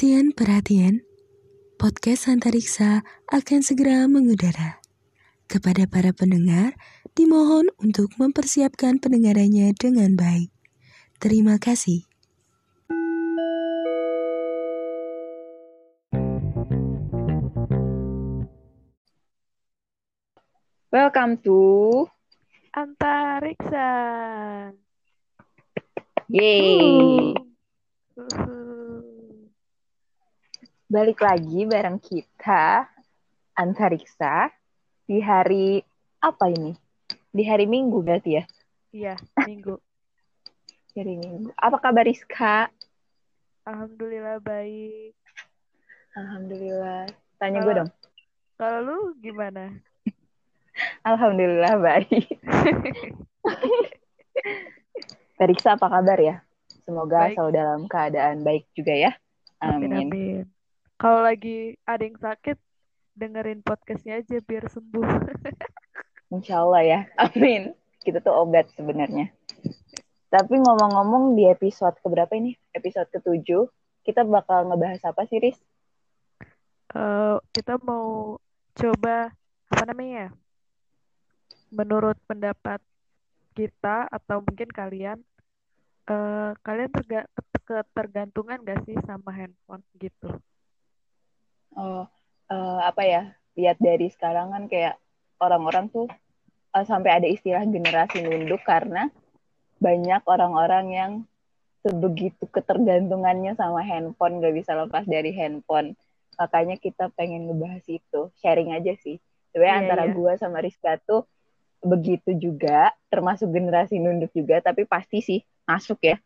Perhatian, perhatian. Podcast Antariksa akan segera mengudara. Kepada para pendengar, dimohon untuk mempersiapkan pendengarannya dengan baik. Terima kasih. Welcome to Antariksa. Yeay. Uhuh. Balik lagi bareng kita Antariksa di hari apa ini? Di hari Minggu berarti ya? Iya, minggu. Hari Minggu. Apa kabar Rizka? Alhamdulillah baik. Alhamdulillah. Tanya gue dong. Kalau lu gimana? Alhamdulillah baik. Riksa apa kabar ya? Semoga Baik. selalu dalam keadaan baik juga ya. Amin, Amin. amin. Kalau lagi ada yang sakit, dengerin podcastnya aja biar sembuh. Insya Allah ya. Amin. Kita tuh obat sebenarnya. Tapi ngomong-ngomong di episode keberapa ini? Episode ketujuh. Kita bakal ngebahas apa sih, Riz? Eh, kita mau coba apa namanya? ya? Menurut pendapat kita atau mungkin kalian, eh, kalian terga ketergantungan gak sih sama handphone gitu? Oh, eh, apa ya? Lihat dari sekarang kan kayak orang-orang tuh eh, sampai ada istilah generasi nunduk karena banyak orang-orang yang sebegitu ketergantungannya sama handphone, gak bisa lepas dari handphone. Makanya kita pengen ngebahas itu, sharing aja sih. Sebenarnya Iya, antara iya. gua sama Rizka tuh begitu juga, termasuk generasi nunduk juga, tapi pasti sih masuk ya.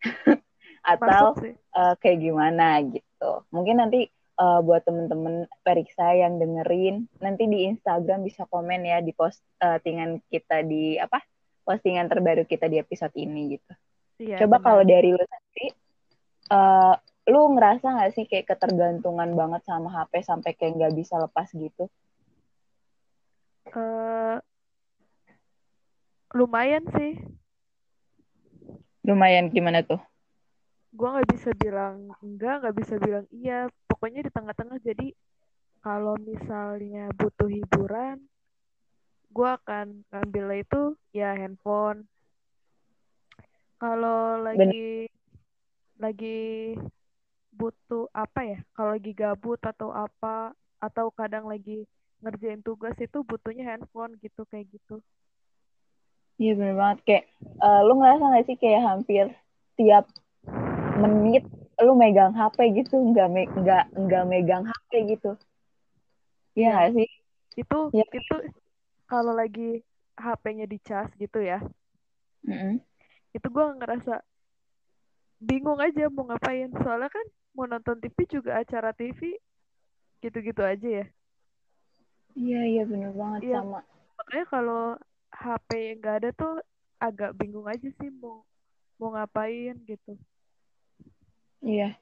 Atau Masuk sih. eh, kayak gimana gitu. Mungkin nanti eh, buat temen-temen periksa yang dengerin, nanti di Instagram bisa komen ya di postingan kita di apa? Postingan terbaru kita di episode ini gitu. Iya, Coba kalau dari lu sendiri, eh, lu ngerasa nggak sih kayak ketergantungan banget sama HP sampai kayak nggak bisa lepas gitu? eh lumayan sih. Lumayan gimana tuh? Gua nggak bisa bilang enggak, nggak bisa bilang iya. Pokoknya di tengah-tengah. Jadi kalau misalnya butuh hiburan, gua akan ngambil itu ya handphone. Kalau lagi lagi butuh apa ya? Kalau lagi gabut atau apa, atau kadang lagi ngerjain tugas itu butuhnya handphone gitu kayak gitu. Iya bener banget kayak eh, lu ngerasa nggak sih kayak hampir tiap menit lu megang HP gitu nggak me nggak nggak megang HP gitu Iya nggak sih Itu Iya. itu kalau lagi HP-nya dicas gitu ya. Mm-mm. itu gue ngerasa bingung aja mau ngapain soalnya kan mau nonton TV juga acara TV gitu-gitu aja ya iya iya bener banget Iya. sama makanya kalau HP yang nggak ada tuh agak bingung aja sih mau mau ngapain gitu iya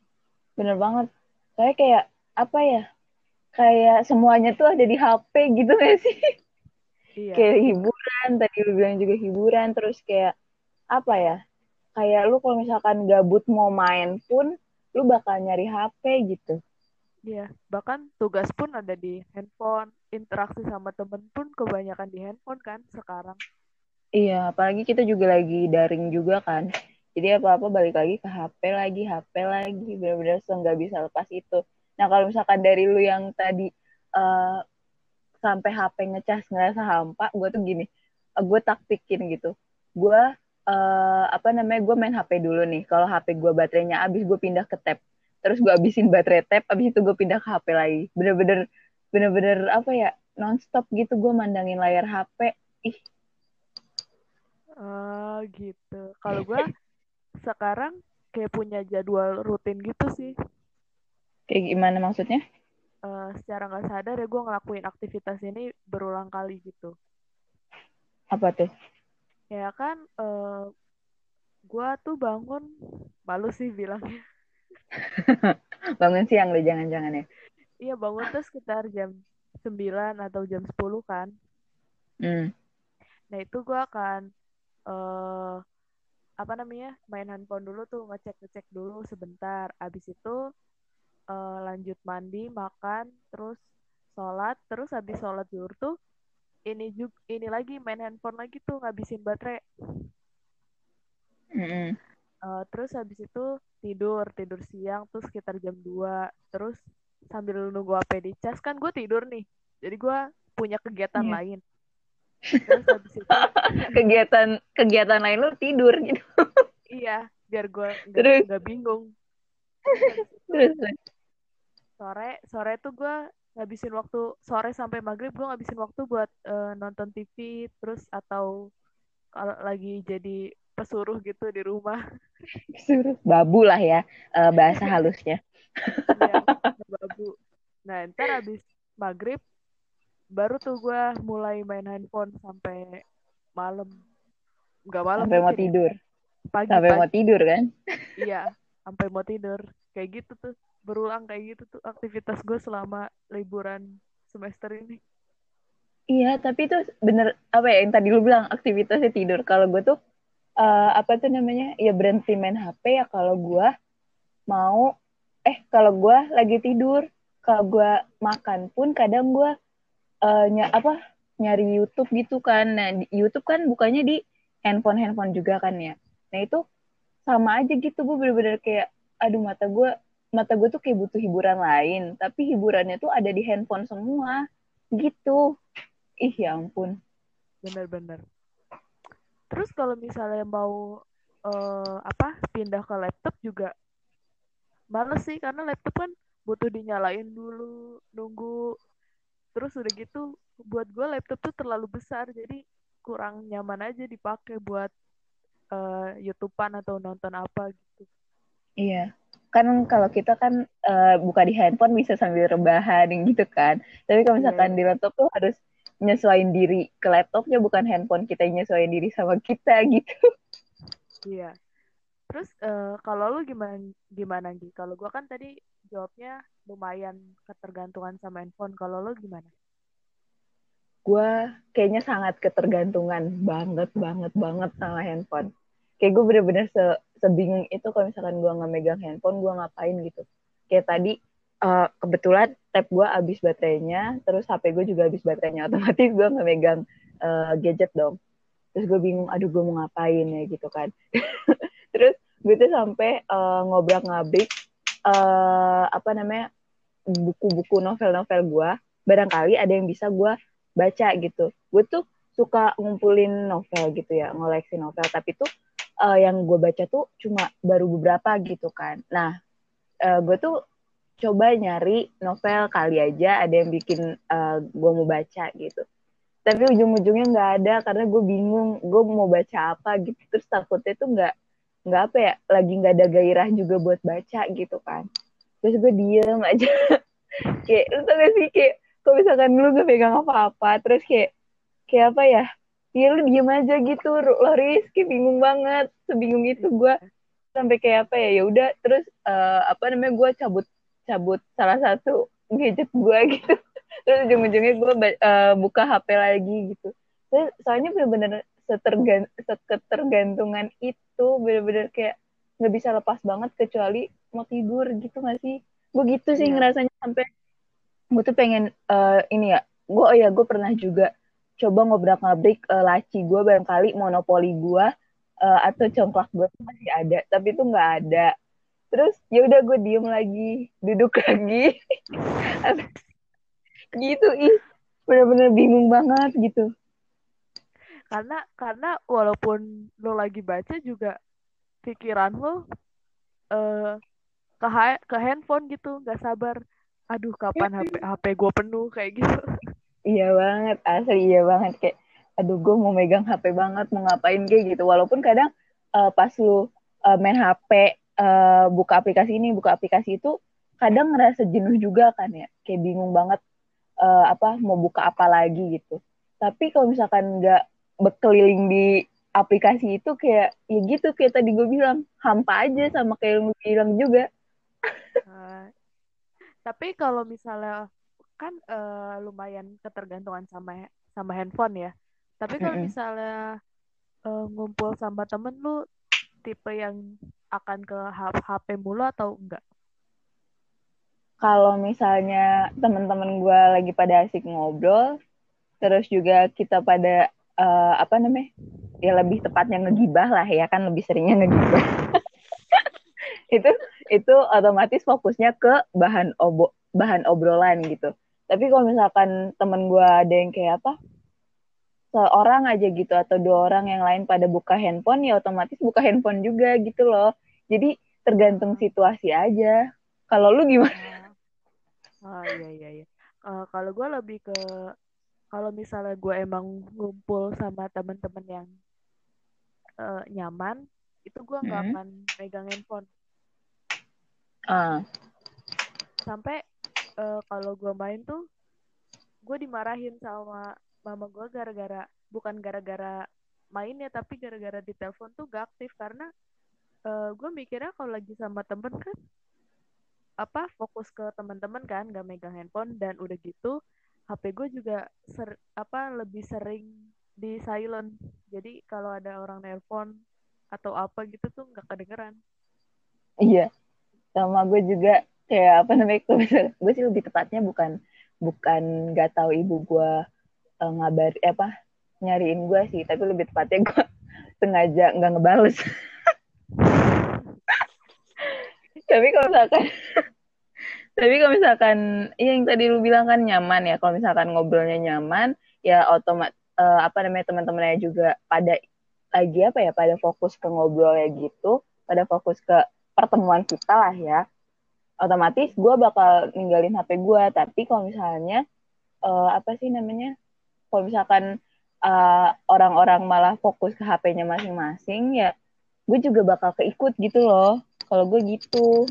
bener banget. Saya kayak apa ya kayak semuanya tuh ada di HP gitu gak sih? Iya. Kayak hiburan tadi lu bilang juga hiburan terus kayak apa ya kayak lu kalau misalkan gabut mau main pun lu bakal nyari HP gitu. Iya bahkan tugas pun ada di handphone interaksi sama temen pun kebanyakan di handphone kan sekarang. Iya, apalagi kita juga lagi daring juga kan. Jadi apa-apa balik lagi ke HP lagi, HP lagi, benar-benar nggak bisa lepas itu. Nah kalau misalkan dari lu yang tadi eh, sampai HP ngecas ngerasa hampa, gue tuh gini, gue taktikin gitu. Gue eh, apa namanya, gue main HP dulu nih. Kalau HP gue baterainya habis, gue pindah ke tab. Terus gue habisin baterai tab, habis itu gue pindah ke HP lagi. Bener-bener, bener-bener apa ya, nonstop gitu gue mandangin layar HP. Ih, ah gitu kalau gue sekarang kayak punya jadwal rutin gitu sih kayak gimana maksudnya? eh, secara nggak sadar ya gue ngelakuin aktivitas ini berulang kali gitu. Apa tuh? Ya kan, eh gue tuh bangun, malu sih bilangnya. Bangun siang deh jangan-jangan ya. Iya bangun tuh sekitar jam 9 atau jam 10 kan. Hmm. Nah itu gue akan eh apa namanya main handphone dulu tuh ngecek ngecek dulu sebentar. Abis itu uh, lanjut mandi makan terus sholat terus habis sholat zuhur tuh ini juga ini lagi main handphone lagi tuh ngabisin baterai mm -hmm. uh, terus habis itu tidur tidur siang tuh sekitar jam 2 terus sambil nunggu apa di cas kan gue tidur nih jadi gue punya kegiatan yeah. lain terus habis itu kegiatan kegiatan lain lu tidur gitu. Iya biar gue nggak bingung. Terus? Sore sore tuh gue ngabisin waktu sore sampai maghrib gue ngabisin waktu buat uh, nonton TV terus atau kalau lagi jadi pesuruh gitu di rumah. Pesuruh babu lah ya uh, bahasa halusnya. Ya, babu. Nah ntar abis maghrib baru tuh gue mulai main handphone sampai malam nggak malam sampai mau tidur pagi sampai pagi. mau tidur kan iya sampai mau tidur kayak gitu tuh berulang kayak gitu tuh aktivitas gue selama liburan semester ini. Iya, tapi itu bener apa ya yang tadi lu bilang aktivitasnya tidur. Kalau gue tuh uh, apa tuh namanya ya berhenti main HP ya kalau gue mau eh kalau gue lagi tidur kalau gue makan pun kadang gue uh, ny apa nyari YouTube gitu kan. Nah di YouTube kan bukannya di handphone handphone juga kan ya. Nah itu sama aja gitu. Gue bener-bener kayak aduh mata gue mata gue tuh kayak butuh hiburan lain. Tapi hiburannya tuh ada di handphone semua. Gitu. Ih ya ampun. Bener-bener terus kalau misalnya mau uh, apa pindah ke laptop juga males sih. Karena laptop kan butuh dinyalain dulu nunggu terus udah gitu buat gue laptop tuh terlalu besar jadi kurang nyaman aja dipakai buat uh, YouTubean atau nonton apa gitu iya kan kalau kita kan uh, buka di handphone bisa sambil rebahan gitu kan tapi kalau misalkan yeah. di laptop tuh harus nyesuaiin diri ke laptopnya bukan handphone kita nyesuaiin diri sama kita gitu iya yeah. terus uh, kalau lu gimana gimana Gi? kalau gua kan tadi jawabnya lumayan ketergantungan sama handphone. Kalau lu gimana? Gue kayaknya sangat ketergantungan banget banget banget sama handphone. Kayak gue bener-bener se sebingung itu kalau misalkan gue nggak megang handphone gue ngapain gitu. Kayak tadi uh, kebetulan tab gue habis baterainya terus hp gue juga habis baterainya. Otomatis gue nggak megang uh, gadget dong. Terus gue bingung aduh gue mau ngapain ya? gitu kan. Terus gue tuh sampai uh, ngobrak ngabrik uh, apa namanya buku-buku novel-novel gue barangkali ada yang bisa gue baca gitu gue tuh suka ngumpulin novel gitu ya ngoleksi novel tapi tuh uh, yang gue baca tuh cuma baru beberapa gitu kan. Nah, uh, gue tuh coba nyari novel kali aja ada yang bikin uh, gue mau baca gitu. Tapi ujung-ujungnya nggak ada karena gue bingung gue mau baca apa gitu. Terus takutnya tuh nggak nggak apa ya lagi nggak ada gairah juga buat baca gitu kan. Terus gue diem aja. kayak lu tau gak sih kayak kalau misalkan lu gak pegang apa-apa terus kayak kayak apa ya Iya lu diem aja gitu lo Rizky bingung banget sebingung itu gue sampai kayak apa ya ya udah terus uh, apa namanya gue cabut cabut salah satu gadget gue gitu terus ujung-ujungnya gue uh, buka HP lagi gitu terus soalnya bener-bener setergan seketergantungan itu bener-bener kayak nggak bisa lepas banget kecuali mau tidur gitu gak sih? Gue gitu sih yeah. ngerasanya sampai gue tuh pengen uh, ini ya gue oh ya gue pernah juga coba ngobrak-ngabrik uh, laci gue barangkali monopoli gue uh, atau congklak gue masih ada tapi itu nggak ada. Terus ya udah gue diem lagi duduk lagi. Gitu ih bener-bener bingung banget gitu karena karena walaupun lo lagi baca juga pikiran lo uh, ke ke handphone gitu nggak sabar. Aduh kapan HP HP gue penuh kayak gitu. Iya banget, asli iya banget. Kayak aduh gue mau megang HP banget, mau ngapain kayak gitu. Walaupun kadang uh, pas lu uh, main HP, uh, buka aplikasi ini, buka aplikasi itu, kadang ngerasa jenuh juga kan ya, kayak bingung banget uh, apa mau buka apa lagi gitu. Tapi kalau misalkan nggak berkeliling di aplikasi itu kayak ya gitu kayak tadi gue bilang hampa aja sama kayak yang lu bilang juga. uh, tapi kalau misalnya kan uh, lumayan ketergantungan sama sama handphone ya. Tapi kalau mm -hmm. misalnya uh, ngumpul sama temen lu tipe yang akan ke HP mulu atau enggak? kalau misalnya teman-teman gue lagi pada asik ngobrol, terus juga kita pada uh, apa namanya? Ya lebih tepatnya ngegibah lah ya kan lebih seringnya ngegibah. itu itu otomatis fokusnya ke bahan obo bahan obrolan gitu. Tapi kalau misalkan temen gue ada yang kayak apa, seorang aja gitu atau dua orang yang lain pada buka handphone ya otomatis buka handphone juga gitu loh. Jadi tergantung situasi aja. Kalau lu gimana? Oh, iya iya iya. Uh, kalau gue lebih ke kalau misalnya gue emang ngumpul sama teman-teman yang uh, nyaman, itu gue nggak hmm. akan pegang handphone. Uh. Sampai uh, kalau gue main tuh, gue dimarahin sama mama gue gara-gara bukan gara-gara mainnya tapi gara-gara di telepon tuh gak aktif karena uh, gue mikirnya kalau lagi sama temen kan apa fokus ke teman-teman kan gak megang handphone dan udah gitu HP gue juga ser apa lebih sering di silent. Jadi kalau ada orang nelpon atau apa gitu tuh nggak kedengeran. Iya. Sama gue juga kayak apa namanya gue sih lebih tepatnya bukan bukan nggak tahu ibu gue uh, ngabar eh, apa nyariin gue sih. Tapi lebih tepatnya gue sengaja nggak ngebales. Tapi kalau misalkan tapi kalau misalkan iya yang tadi lu bilang kan nyaman ya. Kalau misalkan ngobrolnya nyaman ya otomat uh, apa namanya teman-temannya juga pada lagi apa ya pada fokus ke ngobrolnya gitu pada fokus ke pertemuan kita lah ya. Otomatis gue bakal ninggalin HP gue tapi kalau misalnya uh, apa sih namanya kalau misalkan uh, orang-orang malah fokus ke HP-nya masing-masing ya gue juga bakal keikut gitu loh. Kalau gue gitu.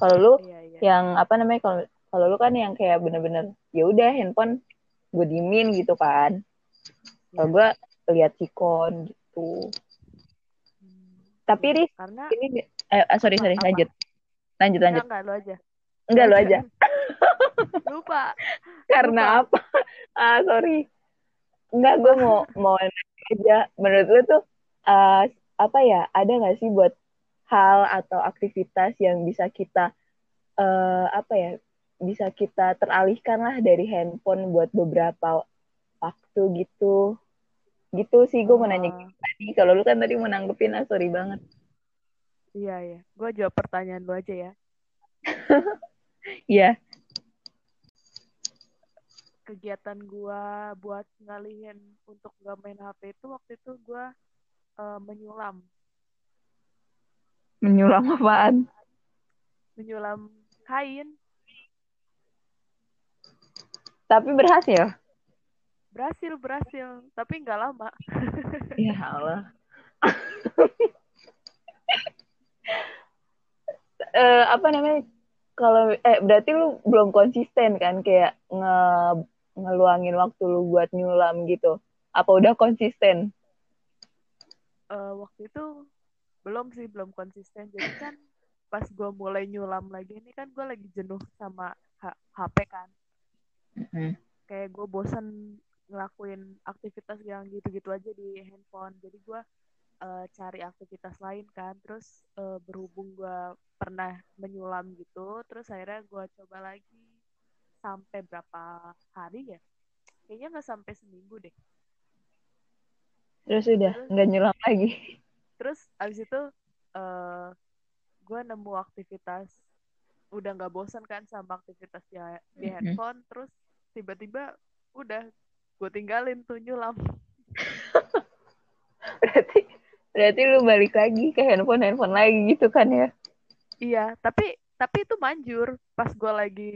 Kalau lu? Iya. Yang apa namanya kalau kalau lu kan yang kayak bener-bener ya udah handphone gue dimin gitu kan. Kalau gue lihat sikon gitu. Tapi ris karena ini eh, ah, sorry sorry apa? lanjut. Lanjut lanjut. Enggak, enggak lu aja. Enggak lu aja. lupa. Karena lupa. apa? Ah sorry. Enggak, gue mau mau aja. Menurut lu tuh uh, apa ya? Ada nggak sih buat hal atau aktivitas yang bisa kita uh, apa ya? Bisa kita teralihkan lah dari handphone buat beberapa waktu gitu. Gitu sih gue mau nanya gitu tadi. Kalau lu kan tadi mau nanggepin, ah, sorry banget. Iya, iya. Gue jawab pertanyaan lu aja ya. Iya kegiatan gue buat ngalihin untuk gak main HP itu waktu itu gue uh, menyulam. Menyulam apaan? Menyulam kain. Tapi berhasil? Berhasil, berhasil. Tapi nggak lama. ya Allah. uh, apa namanya? Kalau eh berarti lu belum konsisten kan kayak nge ngeluangin waktu lu buat nyulam gitu? Apa udah konsisten? Uh, waktu itu belum sih, belum konsisten. Jadi kan pas gue mulai nyulam lagi ini kan gue lagi jenuh sama H HP kan. Mm-hmm. Kayak gue bosen ngelakuin aktivitas yang gitu-gitu aja di handphone. Jadi gue uh, cari aktivitas lain kan. Terus uh, berhubung gue pernah menyulam gitu, terus akhirnya gue coba lagi sampai berapa hari ya kayaknya nggak sampai seminggu deh terus udah nggak nyulam lagi terus abis itu uh, gue nemu aktivitas udah nggak bosan kan sama aktivitas di, di handphone mm -hmm. terus tiba-tiba udah gue tinggalin tuh nyulam berarti berarti lu balik lagi ke handphone handphone lagi gitu kan ya iya tapi tapi itu manjur pas gue lagi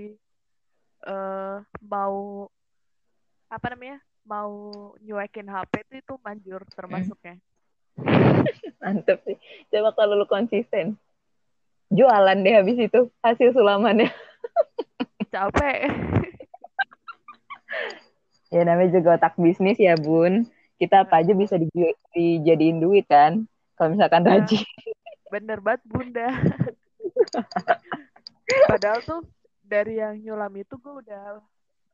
uh, mau apa namanya mau nyuekin HP itu itu manjur termasuknya. Mantep sih. Coba kalau lu konsisten. Jualan deh habis itu hasil sulamannya. Capek. ya namanya juga otak bisnis ya bun. Kita apa aja bisa di, dijadiin duit kan. Kalau misalkan nah, rajin. Bener banget bunda. Padahal tuh dari yang nyulam itu gue udah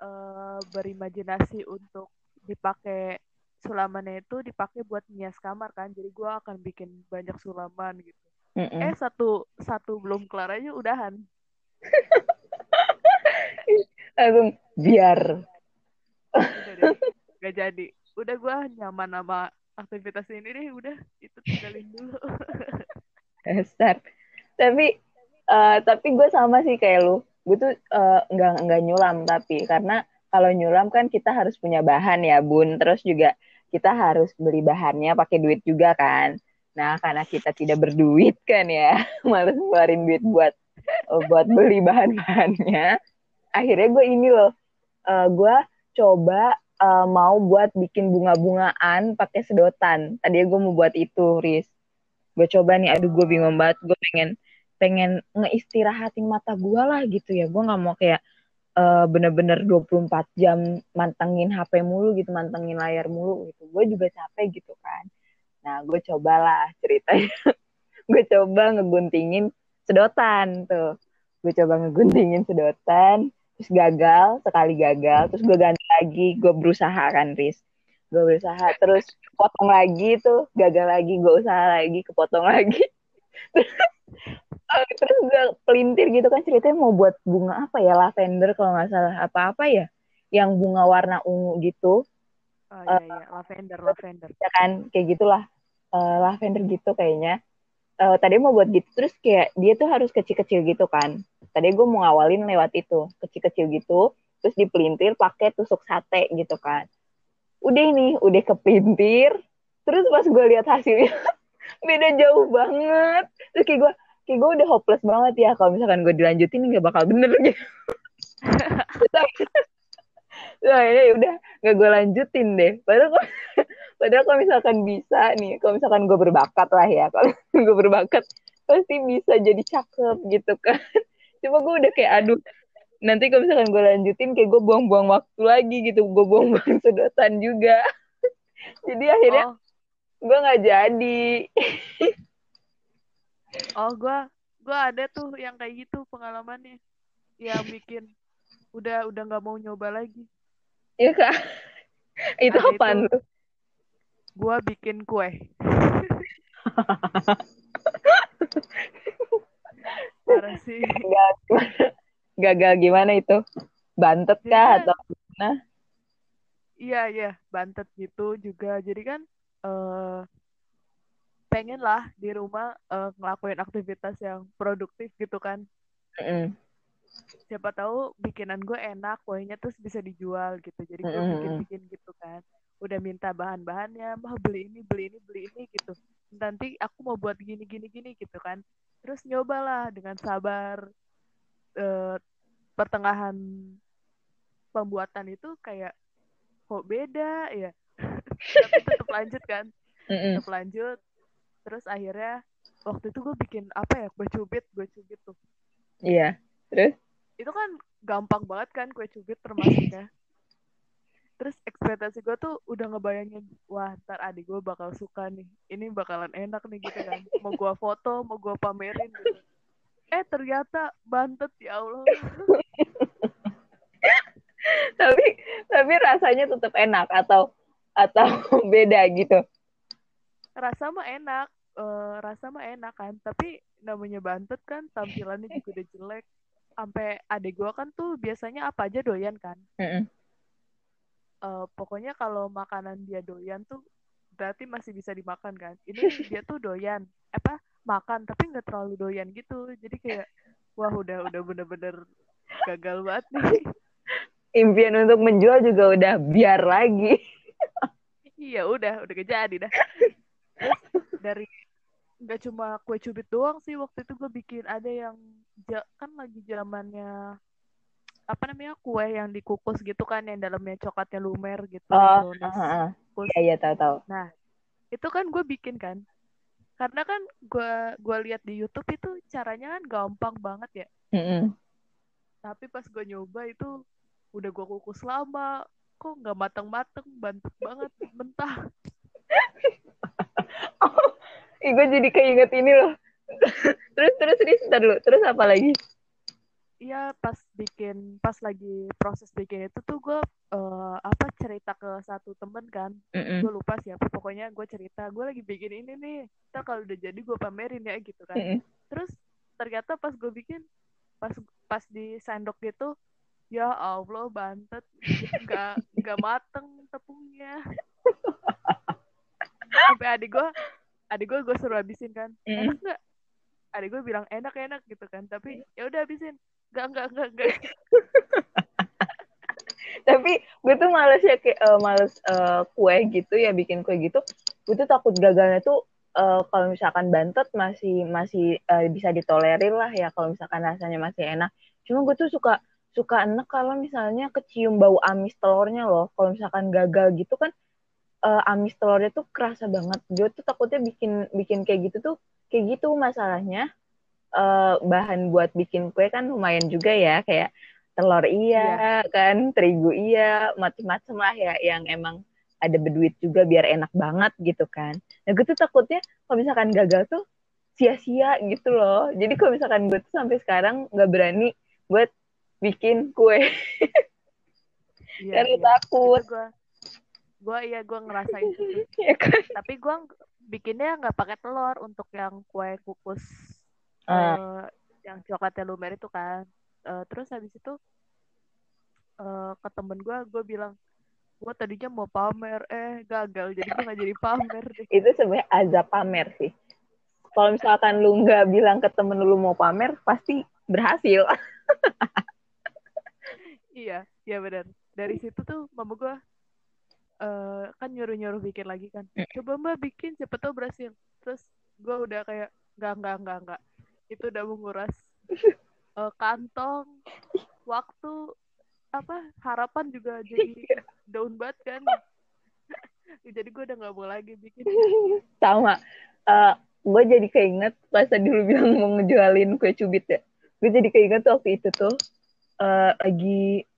uh, berimajinasi untuk dipakai sulamannya itu dipakai buat hias kamar kan jadi gue akan bikin banyak sulaman gitu mm -mm. eh satu satu belum kelar aja udahan langsung biar udah deh gak jadi udah gue nyaman sama aktivitas ini deh udah itu tinggalin dulu Dasar. Tapi uh, tapi gue sama sih kayak lu. Gue tuh uh, nggak nggak nyulam tapi karena kalau nyulam kan kita harus punya bahan ya bun. Terus juga kita harus beli bahannya pakai duit juga kan. Nah karena kita tidak berduit kan ya, males ngeluarin duit buat uh, buat beli bahan-bahannya. Akhirnya gue ini loh, uh, gue coba uh, mau buat bikin bunga-bungaan pakai sedotan. Tadi gue mau buat itu, Riz. Gue coba nih aduh gue bingung banget. Gue pengen pengen ngeistirahatin mata gue lah gitu ya. Gue nggak mau kayak uh, bener-bener 24 jam mantengin HP mulu gitu mantengin layar mulu gitu. Gue juga capek gitu kan nah gue cobalah ceritanya. Gue coba ngeguntingin sedotan tuh. Gue coba ngeguntingin sedotan terus gagal sekali gagal terus gue ganti lagi gue berusaha kan Riz? Gue berusaha terus potong lagi tuh gagal lagi gue usaha lagi kepotong lagi. Terus gue pelintir gitu kan ceritanya mau buat bunga apa ya? Lavender kalau nggak salah apa apa ya? Yang bunga warna ungu gitu. Oh iya iya. Lavender lavender. ya kan kayak gitulah uh, lavender gitu kayaknya. Uh, tadi mau buat gitu terus kayak dia tuh harus kecil-kecil gitu kan. Tadi gue mau ngawalin lewat itu kecil-kecil gitu terus dipelintir pakai tusuk sate gitu kan. Udah ini udah kepintir terus pas gue lihat hasilnya beda jauh banget. Terus kayak gue kayak gue udah hopeless banget ya kalau misalkan gue dilanjutin nggak bakal bener gitu. Nah, ya udah nggak gue lanjutin deh. Padahal kok, padahal kalau misalkan bisa nih, kalau misalkan gue berbakat lah ya, kalau gue berbakat pasti bisa jadi cakep gitu kan. Cuma gue udah kayak aduh nanti kalau misalkan gue lanjutin kayak gue buang-buang waktu lagi gitu gue buang-buang sedotan juga. Jadi akhirnya oh. gue nggak jadi. Oh gue gue ada tuh yang kayak gitu pengalamannya. Yang bikin udah udah nggak mau nyoba lagi. Iya kak. Itu nah, apa tuh gue bikin kue parah sih gagal gimana itu? Bantet kah atau gimana? Iya, iya, bantet gitu juga. Jadi kan uh, pengen lah di rumah uh, ngelakuin aktivitas yang produktif gitu kan. Mm. Siapa tahu bikinan gue enak, kuenya terus bisa dijual gitu. Jadi gue mm. bikin-bikin gitu kan. Udah minta bahan-bahannya, mah beli ini, beli ini, beli ini gitu. Nanti aku mau buat gini, gini, gini gitu kan. Terus nyobalah dengan sabar, uh, pertengahan pembuatan itu kayak kok beda? Ya tapi tetap lanjut kan. Tetap lanjut. Terus akhirnya waktu itu gue bikin apa ya kue cubit kue cubit tuh. Iya. Terus? Itu kan gampang banget kan kue cubit termasuknya terus ekspektasi gue tuh udah ngebayangin wah ntar adik gue bakal suka nih. Ini bakalan enak nih gitu kan. Mau gue foto mau gue pamerin gitu. Eh ternyata bantet ya Allah. Tapi tapi rasanya tetap enak atau atau beda gitu? Rasa mah enak uh, rasa mah enak kan. Tapi namanya bantet kan tampilannya juga udah jelek. Sampai adek gua kan tuh biasanya apa aja doyan kan. Mm -hmm. Uh, pokoknya kalau makanan dia doyan tuh berarti masih bisa dimakan kan? Ini dia tuh doyan apa makan tapi nggak terlalu doyan gitu. Jadi kayak wah udah udah bener-bener gagal banget nih. Impian untuk menjual juga udah biar lagi. Iya udah udah kejadi dah. Dari nggak cuma kue cubit doang sih waktu itu gue bikin ada yang kan lagi zamannya apa namanya kue yang dikukus gitu kan yang dalamnya coklatnya lumer gitu oh, uh, uh, uh. iya iya tahu tahu. Nah itu kan gue bikin kan. Karena kan gue gua lihat di YouTube itu caranya kan gampang banget ya. Mm -hmm. tapi pas gue nyoba itu udah gue kukus lama kok nggak mateng-mateng bantet banget mentah. Oh, gue jadi keinget ini loh. Terus terus terus dulu. Terus apa lagi Iya pas bikin pas lagi proses bikin itu tuh gue uh, apa cerita ke satu temen kan. Mm -mm. gue lupa siapa pokoknya gue cerita gue lagi bikin ini nih kita kalau udah jadi gue pamerin ya gitu kan. Mm -mm. terus ternyata pas gue bikin pas pas di sendok gitu ya Allah bantet nggak nggak mateng tepungnya. Sampai adik gue adik gue gue suruh habisin kan enak nggak? Adik gue bilang enak enak gitu kan. Tapi ya udah habisin nggak nggak nggak nggak tapi gue tuh males ya kayak uh, males uh, kue gitu ya bikin kue gitu. Gue tuh takut gagalnya tuh uh, kalau misalkan bantet masih masih uh, bisa ditolerir lah ya kalau misalkan rasanya masih enak. Cuma gue tuh suka suka enak kalau misalnya kecium bau amis telurnya loh. Kalau misalkan gagal gitu kan uh, amis telurnya tuh kerasa banget. Gue tuh takutnya bikin bikin kayak gitu tuh kayak gitu masalahnya uh, bahan buat bikin kue kan lumayan juga ya kayak telur iya, iya. kan terigu iya macem-macem lah ya yang emang ada berduit juga biar enak banget gitu kan nah gue tuh takutnya kalau misalkan gagal tuh sia-sia gitu loh jadi kalau misalkan gue tuh sampai sekarang nggak berani buat bikin kue iya, karena iya. takut gue iya gue ngerasain itu ya kan? tapi gue bikinnya nggak pakai telur untuk yang kue kukus uh. Uh, yang coklatnya lumer itu kan. Uh, terus habis itu uh, ke temen gue gue bilang gue tadinya mau pamer. Eh gagal. Jadi gue gak jadi pamer deh. itu sebenarnya azab pamer sih. Kalau misalkan lu nggak bilang ke temen lu mau pamer pasti berhasil. Iya iya benar. Dari situ tuh mama gue uh, kan nyuruh nyuruh bikin lagi kan. Coba mbak bikin siapa tau berhasil. Terus gue udah kayak nggak nggak nggak nggak itu udah menguras uh, kantong waktu apa harapan juga jadi daun banget kan. Jadi gue udah nggak mau lagi bikin. Sama uh, gue jadi keinget pas tadi lu bilang mau ngejualin kue cubit ya. Gue jadi keinget waktu itu tuh uh, lagi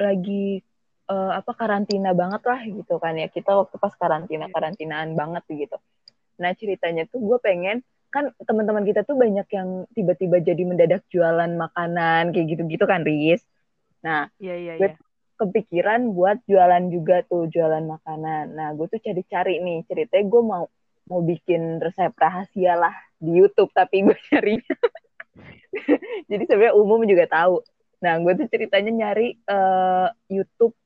lagi uh, apa karantina banget lah gitu kan ya. Kita waktu pas karantina karantinaan banget gitu. Nah ceritanya tuh gue pengen kan teman-teman kita tuh banyak yang tiba-tiba jadi mendadak jualan makanan kayak gitu-gitu kan Riz. Nah, iya iya iya. Kepikiran buat jualan juga tuh jualan makanan. Nah, gue tuh cari-cari nih ceritanya gue mau mau bikin resep rahasia lah di YouTube tapi gue cari. jadi sebenarnya umum juga tahu. Nah, gue tuh ceritanya nyari uh, YouTube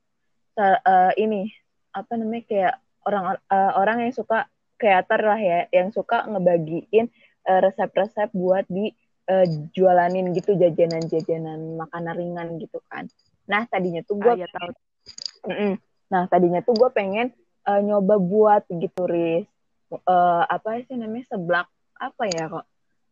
uh, ini apa namanya kayak orang uh, orang yang suka creator lah ya yang suka ngebagiin uh, resep-resep buat di uh, jualanin gitu jajanan-jajanan makanan ringan gitu kan. Nah tadinya tuh gue, ah, ya, tahu. nah tadinya tuh gue pengen uh, nyoba buat gitu ris, uh, apa sih namanya seblak apa ya kok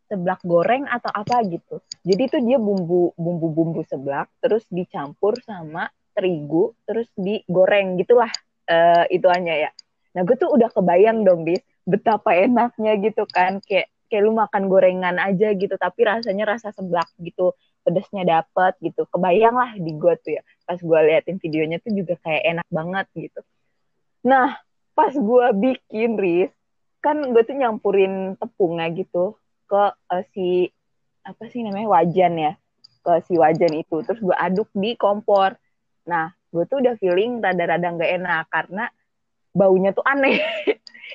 seblak goreng atau apa gitu. Jadi tuh dia bumbu bumbu bumbu seblak terus dicampur sama terigu terus digoreng gitulah uh, itu hanya ya. Nah gue tuh udah kebayang dong bis betapa enaknya gitu kan. Kayak kayak lu makan gorengan aja gitu tapi rasanya rasa seblak gitu pedesnya dapet gitu. Kebayang lah di gue tuh ya pas gue liatin videonya tuh juga kayak enak banget gitu. Nah pas gue bikin ris kan gue tuh nyampurin tepungnya gitu ke uh, si apa sih namanya wajan ya ke si wajan itu. Terus gue aduk di kompor. Nah gue tuh udah feeling rada-rada nggak enak karena baunya tuh aneh.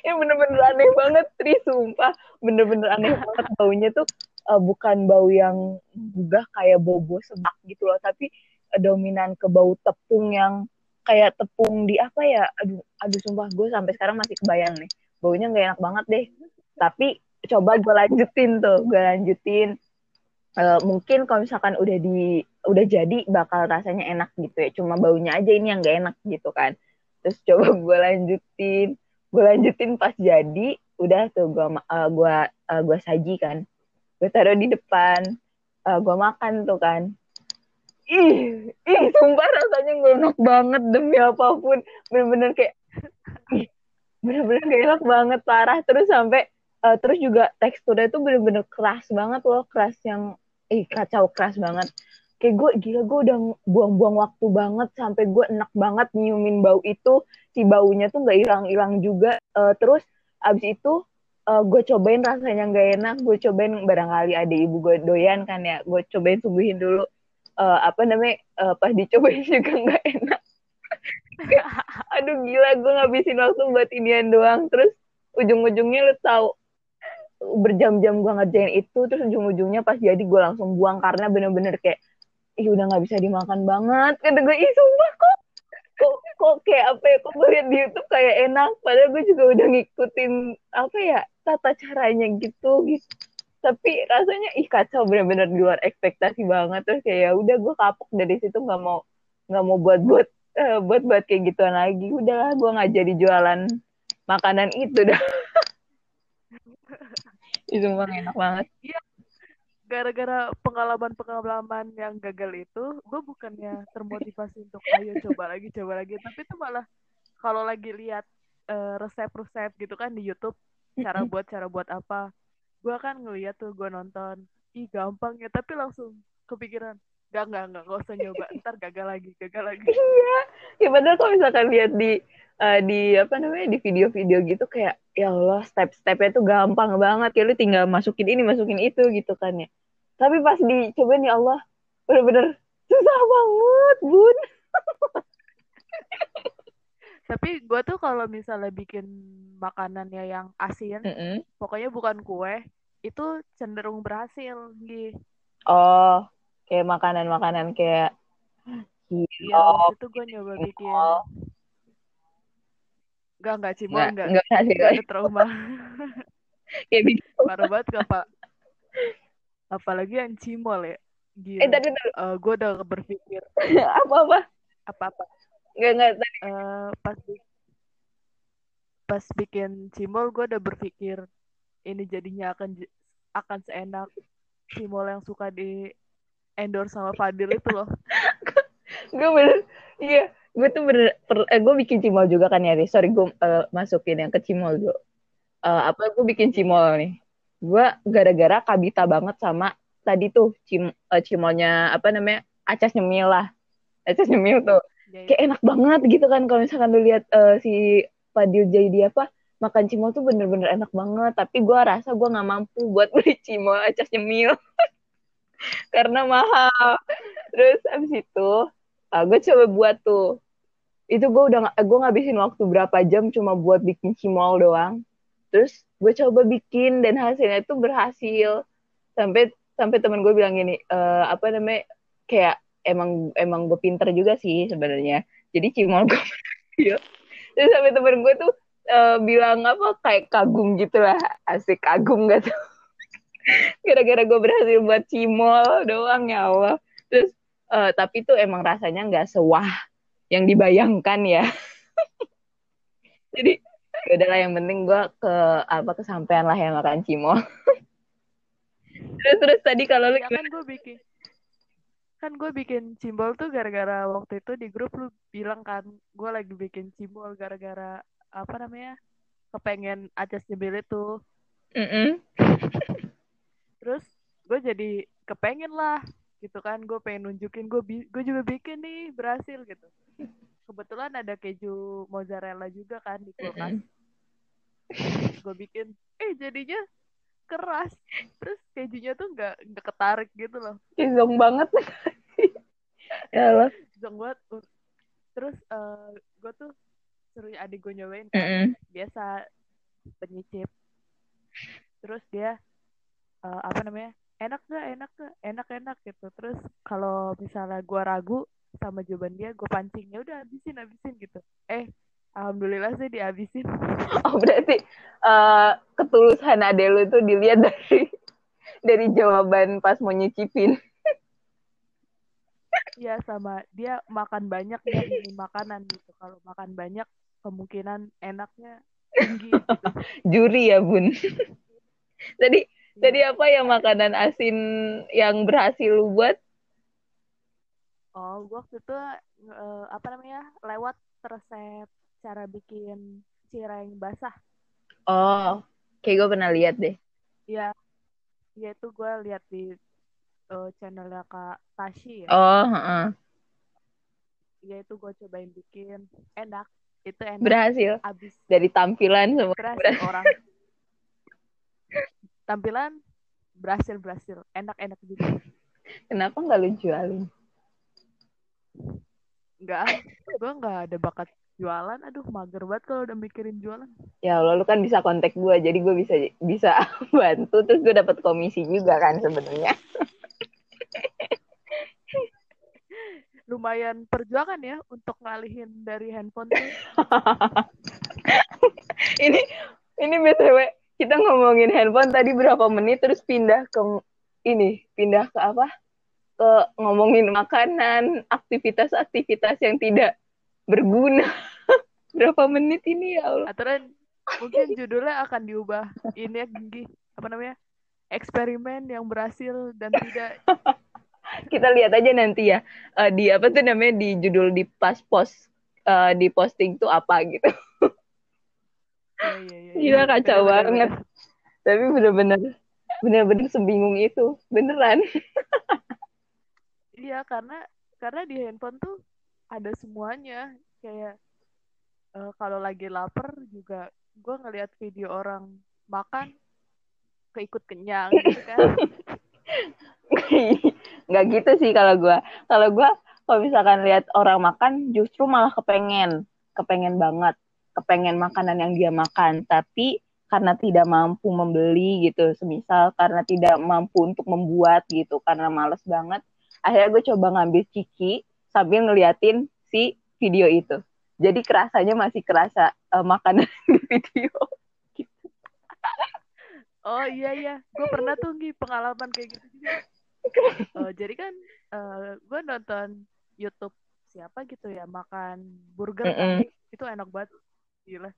Ini bener-bener aneh banget Tri sumpah. Bener-bener aneh banget baunya tuh uh, bukan bau yang gugah kayak bobo sebak gitu loh tapi uh, dominan ke bau tepung yang kayak tepung di apa ya? Aduh aduh sumpah gue sampai sekarang masih kebayang nih. Baunya nggak enak banget deh. Tapi coba gue lanjutin tuh gue lanjutin. Uh, mungkin kalau misalkan udah di udah jadi bakal rasanya enak gitu ya. Cuma baunya aja ini yang gak enak gitu kan terus coba gue lanjutin. Gue lanjutin pas jadi udah tuh gue uh, gue uh, gue saji kan. Gue taruh di depan. Uh, eh, gue makan tuh kan. Ih ih sumpah rasanya gak enak banget demi apa pun. Bener-bener kayak bener-bener gak enak banget parah. Terus sampai uh, terus juga teksturnya tuh bener-bener keras banget loh. Keras yang ih kacau keras banget kayak gue gila gue udah buang-buang waktu banget sampai gue enak banget nyiumin bau itu. Si baunya tuh nggak hilang-hilang juga. Uh, terus abis itu uh, gue cobain rasanya nggak enak. Gue cobain barangkali ada ibu gue doyan kan ya. Gue cobain suguhin dulu. Uh, apa namanya uh, pas dicobain juga nggak enak. Aduh gila gue ngabisin waktu buat inian doang. Terus ujung-ujungnya lo tau berjam-jam gue ngerjain itu terus ujung-ujungnya pas jadi gue langsung buang karena bener-bener kayak ih udah nggak bisa dimakan banget. Kata gue ih sumpah kok. Kok kok kayak apa ya kok gue di YouTube kayak enak padahal gue juga udah ngikutin apa ya tata caranya gitu gitu. Tapi rasanya ih kacau bener-bener di luar ekspektasi banget. Terus kayak ya udah gue kapok dari situ nggak mau nggak mau buat buat uh, buat buat kayak gituan lagi. Udahlah gue nggak jadi jualan makanan itu dah. Itu enak banget. Iya. Gara-gara pengalaman-pengalaman yang gagal itu, gue bukannya termotivasi untuk ayo coba lagi, coba lagi. Tapi itu malah kalau lagi lihat eh, resep-resep gitu kan di YouTube, cara buat cara buat apa, gue kan ngeliat tuh gue nonton, ih gampang ya. Tapi langsung kepikiran, gak gak gak gak usah nyoba, ntar gagal lagi, gagal lagi. iya ya padahal kalau misalkan lihat di eh, di apa namanya di video-video gitu kayak ya Allah step-stepnya tuh gampang banget ya lu tinggal masukin ini masukin itu gitu kan ya tapi pas dicoba nih Allah bener-bener susah banget bun Tapi gue tuh kalau misalnya bikin makanannya yang asin, Mm-mm. pokoknya bukan kue, itu cenderung berhasil, Gi. oh kayak makanan-makanan kayak Iya, itu gue nyoba bikin. Enggak, enggak, Cimol, nggak enggak. nggak berhasil Enggak ada trauma. kayak bikin Parah banget, apa? Apalagi yang Cimol ya. eh Gila. tadi dulu Eh, gue udah berpikir apa-apa apa-apa. nggak nggak tadi Eh, pas pas bikin Cimol, gue udah berpikir ini jadinya akan akan seenak Cimol yang suka di endorse sama Fadil itu loh. gue bener iya gue tuh bener per, eh, gue bikin cimol juga kan ya sorry gue eh, masukin yang ke cimol dulu. Eh, apa gue bikin cimol nih? Gue gara-gara kabita banget sama tadi tuh cim eh, cimolnya apa namanya acas nyemil lah. Acas nyemil tuh. Ya, kayak enak banget gitu kan kalau misalkan lu lihat eh, si Fadil Jaidi apa makan cimol tuh bener-bener enak banget. Tapi gue rasa gue nggak mampu buat beli cimol acas nyemil. Karena mahal. Terus abis itu gue coba buat tuh. Itu gue udah gue ngabisin waktu berapa jam cuma buat bikin cimol doang. Terus gue coba bikin dan hasilnya tuh berhasil. Sampai sampai temen gue bilang gini "Eh, apa namanya kayak emang emang gue pinter juga sih sebenarnya. Jadi cimol gue berhasil. Terus sampai temen gue tuh eh, bilang apa kayak kagum gitu lah asik kagum gak tuh? Gara-gara gue berhasil buat cimol doang ya Allah. Terus eh, tapi tuh emang rasanya nggak sewah yang dibayangkan ya. Jadi ya udahlah yang penting gue ke apa kesampaian lah ya makan cimol terus terus tadi kalau lu ya kan gue bikin kan gue bikin cimbol tuh gara-gara waktu itu di grup lu bilang kan gue lagi bikin cimbol gara-gara apa namanya kepengen acas nyemil itu. Mm-mm. terus gue jadi kepengen lah gitu kan gue pengen nunjukin gue bi- gue juga bikin nih berhasil gitu. Kebetulan ada keju mozzarella juga kan di kulkas. Gue bikin eh jadinya keras. Terus kejunya tuh nggak nggak ketarik gitu loh. Cizong banget. Ya Allah. Zong banget. Terus eh gue tuh suruh adik gue nyobain kan. Mm-mm. biasa penyicip. Terus dia eh, apa namanya enak gak enak gak enak enak gitu. Terus kalau misalnya gue ragu sama jawaban dia gue pancing ya udah habisin habisin gitu. Eh alhamdulillah sih dihabisin. Oh berarti eh, ketulusan ade lu tuh dilihat dari dari jawaban pas mau nyicipin. ya sama dia makan banyak dia milih makanan gitu. Kalau makan banyak kemungkinan enaknya tinggi gitu. Juri ya bun. tadi tadi apa ya makanan asin yang berhasil lu buat? Oh, gua waktu itu eh, apa namanya lewat resep cara bikin cireng basah. Oh, kayak gue pernah lihat deh. Ya, ya itu gue lihat di eh, channelnya Kak Tashi ya. Oh, heeh. Ya itu gue cobain bikin enak. Itu enak. berhasil Abis dari tampilan semua. berhasil orang. Tampilan berhasil berhasil. Enak enak juga. Kenapa nggak lu jualin? Enggak, gue nggak ada bakat jualan. Aduh, mager banget kalau udah mikirin jualan. Ya Allah, lu kan bisa kontak gue, jadi gue bisa bisa bantu, terus gue dapat komisi juga kan sebenarnya. lumayan perjuangan ya untuk ngalihin dari handphone tuh. ini ini btw kita ngomongin handphone tadi berapa menit terus pindah ke ini pindah ke apa? Ke ngomongin makanan aktivitas-aktivitas yang tidak berguna. Berapa menit ini ya Allah? Aturan mungkin judulnya akan diubah. Ini ya Gigi apa namanya? Eksperimen yang berhasil dan tidak. Kita lihat aja nanti ya uh, di apa tuh namanya di judul di pas post uh, di posting tuh apa gitu ya, ya, ya, gila kacau bener, banget. bener. tapi bener-bener bener-bener sebingung itu. Beneran. Iya karena karena di handphone tuh ada semuanya. Kayak uh, kalau lagi lapar juga gue ngeliat video orang makan keikut kenyang gitu kan. Nggak gitu sih kalau gue kalau gue kalau misalkan lihat orang makan justru malah kepengen. Kepengen banget kepengen makanan yang dia makan. Tapi karena tidak mampu membeli gitu semisal karena tidak mampu untuk membuat gitu karena males banget akhirnya gue coba ngambil ciki sambil ngeliatin si video itu. Jadi kerasanya masih kerasa uh, makanan di video. Oh iya iya, gue pernah tuh Gi, pengalaman kayak gitu juga. Uh, jadi kan uh, gue nonton YouTube siapa gitu ya makan burger mm -mm. itu enak banget gila.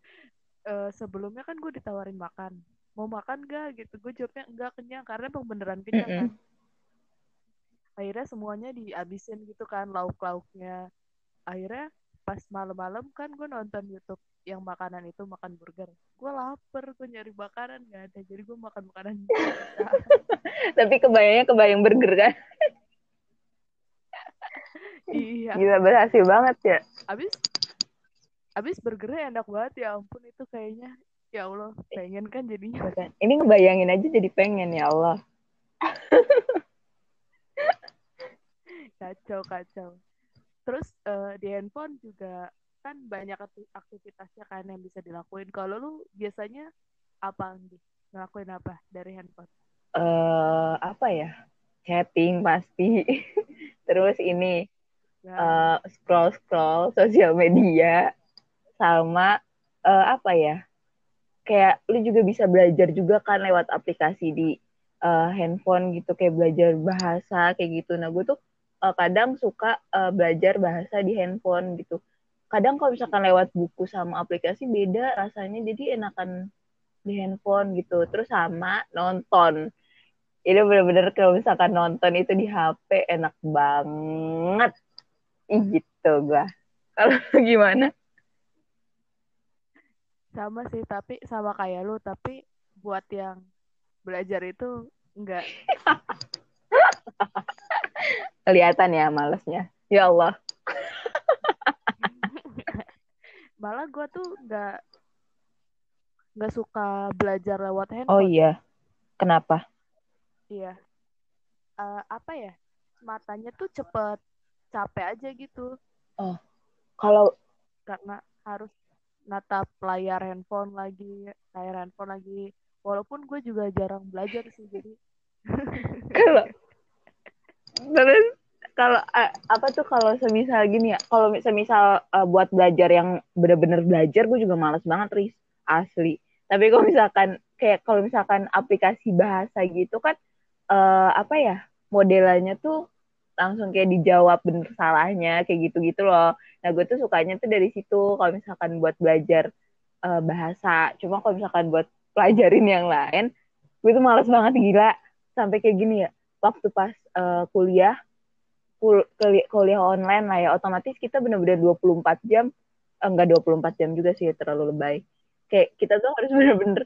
Uh, sebelumnya kan gue ditawarin makan, mau makan gak gitu, gue jawabnya enggak kenyang. Karena emang beneran kenyang mm -mm. kan. Akhirnya semuanya dihabisin gitu kan lauk-lauknya. Akhirnya pas malam-malam kan gue nonton YouTube yang makanan itu makan burger. Gue lapar gue nyari makanan gak ada. Jadi gue makan makanan tapi kebayangnya kebayang burger kan? Iya. Gila berhasil banget ya. Abis abis burgernya enak banget ya ampun itu kayaknya. Ya Allah pengen kan jadinya. Ini ngebayangin aja jadi pengen ya Allah. Kacau kacau. Terus uh, di handphone juga kan banyak aktivitasnya kan yang bisa dilakuin. Kalau lu biasanya apa nih? Ngelakuin apa dari handphone? Uh, apa ya? Chatting pasti. Terus ini ya. uh, scroll scroll sosial media sama uh, apa ya kayak lu juga bisa belajar juga kan lewat aplikasi di uh, handphone gitu kayak belajar bahasa kayak gitu nah gue tuh uh, kadang suka uh, belajar bahasa di handphone gitu. Kadang kalau misalkan lewat buku sama aplikasi beda rasanya jadi enakan di handphone gitu. Terus sama nonton. Ini bener-bener kalau misalkan nonton itu di HP enak banget. Gitu gua. Kalau gimana? Sama sih, tapi sama kayak lu, tapi buat yang belajar itu enggak. Kelihatan ya malesnya. Ya Allah. Malah gue tuh nggak nggak suka belajar lewat handphone. Oh iya. Kenapa? Iya. Uh, apa ya? Matanya tuh cepet capek aja gitu. Oh. Kalau karena harus natap layar handphone lagi, layar handphone lagi. Walaupun gue juga jarang belajar sih jadi. kalau terus kalau uh, apa tuh kalau semisal gini ya kalau semisal uh, buat belajar yang bener-bener belajar gue juga males banget Riz asli tapi kalau misalkan kayak kalau misalkan aplikasi bahasa gitu kan uh, apa ya modelannya tuh langsung kayak dijawab bener salahnya kayak gitu gitu loh. Nah gue tuh sukanya tuh dari situ kalau misalkan buat belajar uh, bahasa. Cuma kalau misalkan buat pelajarin yang lain gue tuh males banget gila. Sampai kayak gini ya waktu pas uh, kuliah kul kuliah online lah ya otomatis kita benar-benar 24 jam. Eh, enggak 24 jam juga sih terlalu lebay. Kayak kita tuh harus benar-benar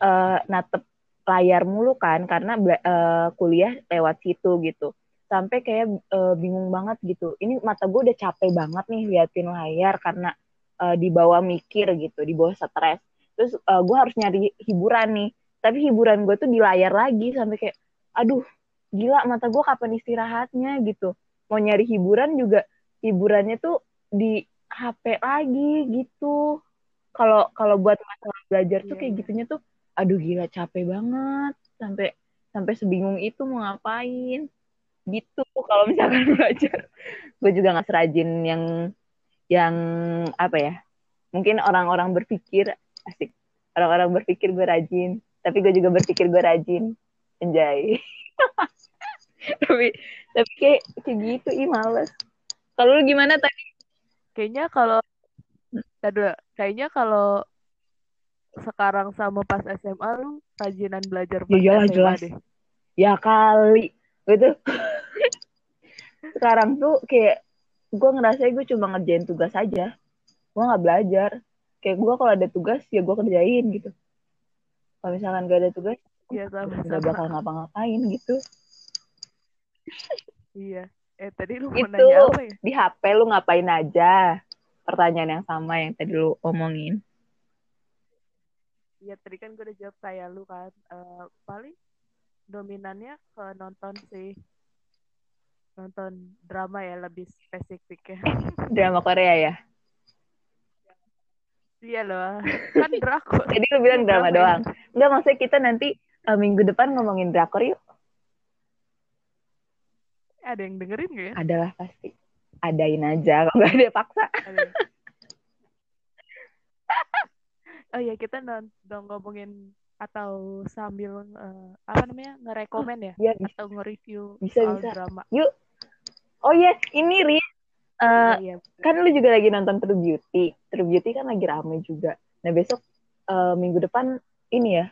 uh, natep layar mulu kan karena uh, kuliah lewat situ gitu sampai kayak uh, bingung banget gitu. Ini mata gue udah capek banget nih liatin layar karena uh, dibawa mikir gitu dibawa stres. Terus uh, gue harus nyari hiburan nih. Tapi hiburan gue tuh di layar lagi sampai kayak aduh gila mata gue kapan istirahatnya? gitu. Mau nyari hiburan juga hiburannya tuh di HP lagi gitu. Kalau kalau buat masalah belajar tuh kayak iya. gitunya tuh aduh gila capek banget. Sampai sampai sebingung itu mau ngapain gitu kalau misalkan belajar. Gue juga nggak serajin yang yang apa ya mungkin orang-orang berpikir asik. Orang-orang berpikir gue rajin tapi gue juga berpikir gue rajin. Enjoy tapi tapi kayak kayak gitu ih males. Kalau lu gimana tadi? Kayaknya kalau Aduh, kayaknya kalau sekarang sama pas SMA lu rajinan belajar pas Ya SMA jelas. deh. ya kali gitu sekarang tuh kayak gue ngerasa gue cuma ngerjain tugas aja gue nggak belajar kayak gue kalau ada tugas ya gue kerjain gitu kalau misalkan gak ada tugas Iya sama sama. bakal ngapa-ngapain gitu Iya. Eh tadi lu mau Itu. nanya apa ya? di HP lu ngapain aja pertanyaan yang sama yang tadi lu omongin Iya tadi kan gue udah jawab kayak lu kan. Eh, paling dominannya ke nonton sih. Nonton drama ya lebih spesifiknya. drama Korea ya iya loh. Kan drakor. Jadi lu bilang drama Drama ya. doang. Enggak, maksudnya kita nanti eh, minggu depan ngomongin drakor yuk. Ada yang dengerin gak ya? Adalah pasti. Adain aja kalau nggak ada paksa. Ada. oh iya kita non dong ngomongin atau sambil eh, apa namanya ngerekomen ya bisa. atau nge-review Bisa, soal bisa. drama. Oh iya, ini Ri. Iya. kan lu juga lagi nonton True Beauty. True Beauty kan lagi rame juga. Nah, besok eh, minggu depan ini ya,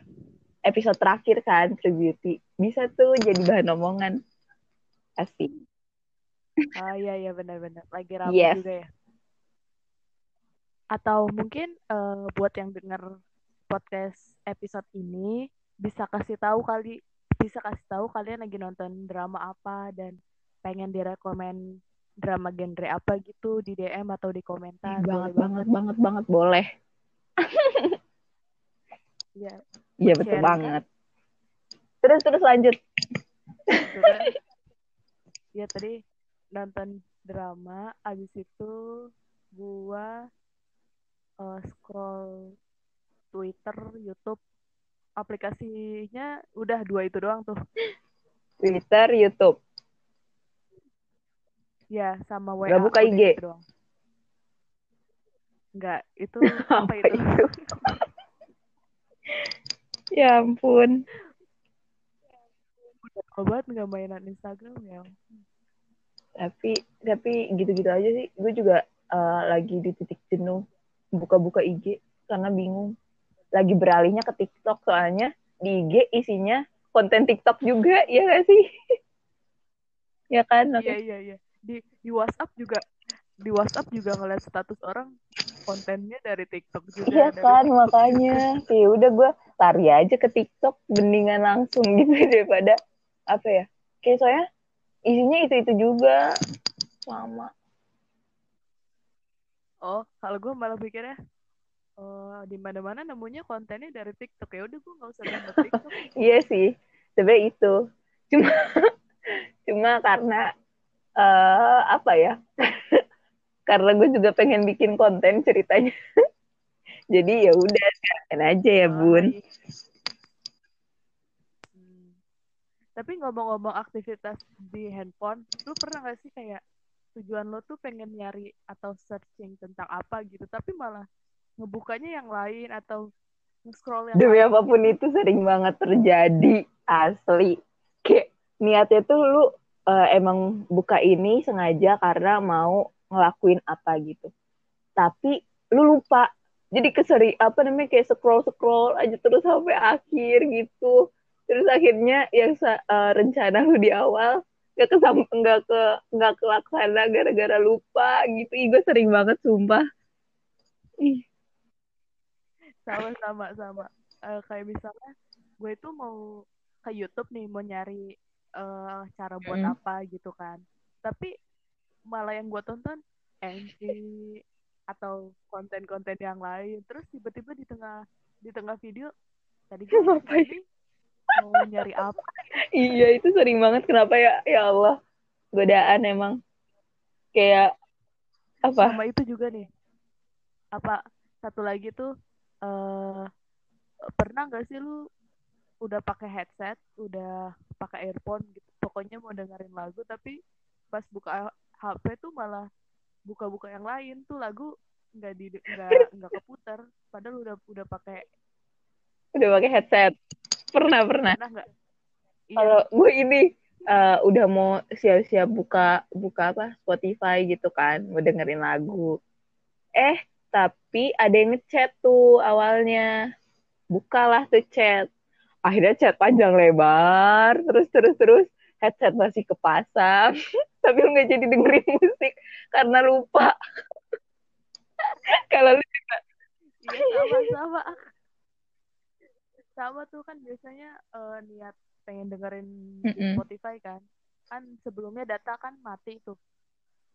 episode terakhir kan True Beauty. Bisa tuh jadi bahan omongan. Asik. Ah iya iya benar-benar lagi rame Yes. juga ya. Atau mungkin eh, buat yang denger podcast episode ini bisa kasih tahu kali bisa kasih tahu kalian lagi nonton drama apa dan pengen direkomend drama genre apa gitu di DM atau di komentar. banget, banget, banget, banget. Boleh. Iya, Iya, betul kan? banget. Terus, terus lanjut. Iya tadi nonton drama, abis itu gua eh, scroll Twitter, YouTube, aplikasinya udah dua itu doang tuh. Twitter, YouTube. Ya, sama WA. Nggak buka IG? gitu doang. Enggak, itu Apa itu? itu? ya ampun. Udah banget nggak mainan Instagram ya. Tapi tapi gitu-gitu aja sih. Gue juga eh, lagi di titik jenuh buka-buka IG karena bingung. Lagi beralihnya ke TikTok soalnya di IG isinya konten TikTok juga, ya gak sih? ya kan? Iya, iya, iya. Di di WhatsApp juga di WhatsApp juga ngeliat status orang kontennya dari TikTok juga. Iya kan, TikTok. makanya. Ya udah gue lari aja ke TikTok mendingan langsung gitu daripada apa ya? Kayak soalnya isinya itu-itu juga. Lama. Oh, kalau gue malah pikirnya oh, di mana-mana nemunya kontennya dari TikTok ya udah gue nggak usah download TikTok. Iya sih, sebenarnya itu. Cuma cuma karena eh apa ya? karena gue juga pengen bikin konten ceritanya. Jadi ya udah sekalian aja ya, Ah, Bun. iya. Hmm. Tapi ngomong-ngomong aktivitas di handphone, lu pernah gak sih kayak tujuan lo tuh pengen nyari atau searching tentang apa gitu, tapi malah ngebukanya yang lain atau nge-scroll yang Demi lain apa pun gitu. itu sering banget terjadi asli. Kayak niatnya tuh lu eh, emang buka ini sengaja karena mau ngelakuin apa gitu. Tapi lu lupa. Jadi keseri apa namanya kayak scroll scroll aja terus sampai akhir gitu. Terus akhirnya yang eh, rencana lu di awal nggak kesam nggak ke nggak kelaksana gara-gara lupa gitu. Ih, gue sering banget sumpah. Ih, sama sama sama. Eh, kayak misalnya gue itu mau ke YouTube nih mau nyari eh, cara buat Mm. apa gitu kan. Tapi malah yang gue tonton NG atau konten-konten yang lain. Terus tiba-tiba di tengah di tengah video tadi gue Ngapain? ini mau nyari apa? Iya itu sering banget. Kenapa ya? Ya Allah godaan emang. Kayak apa? Sama itu juga nih. Apa satu lagi tuh eh pernah nggak sih lu udah pakai headset udah pakai earphone gitu? Pokoknya mau dengerin lagu tapi pas buka HP tuh malah buka-buka yang lain. Tuh lagu nggak di nggak nggak keputar. Padahal udah udah pakai udah pakai headset. Pernah pernah. Pernah nggak? Iya. Kalau gue ini eh, udah mau siap-siap buka buka apa Spotify gitu kan mau dengerin lagu. Eh tapi ada yang ngechat tuh awalnya. Bukalah tuh chat. Akhirnya chat panjang lebar. Terus terus terus. Headset masih kepasang. Tapi lu nggak jadi dengerin musik. Karena lupa. Kalau lu iya sama sama sama tuh kan biasanya eh, niat pengen dengerin di Mm-mm. Spotify kan. Kan sebelumnya data kan mati tuh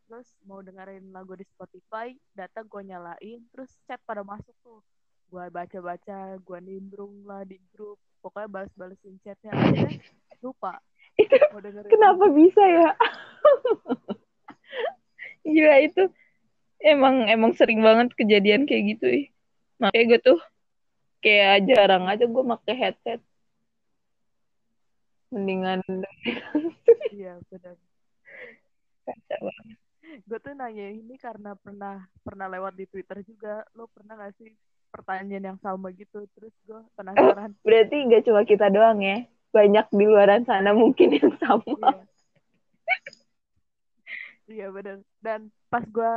terus mau dengerin lagu di Spotify data gue nyalain terus chat pada masuk tuh. Gue baca-baca gue nimbrung lah di grup pokoknya balas-balesin chatnya. Akhirnya lupa. Itu mau dengerin kenapa bisa ya? Gila itu emang emang sering banget kejadian kayak gitu ih. Makanya gue tuh kayak jarang aja gue pakai headset. Mendingan iya benar kaca banget. Gue tuh nanya ini karena pernah pernah lewat di Twitter juga. Lo pernah gak sih pertanyaan yang sama gitu? Terus gue penasaran. Berarti gak cuma kita doang ya? Banyak di luaran sana mungkin yang sama. Iya. Iya benar dan pas gue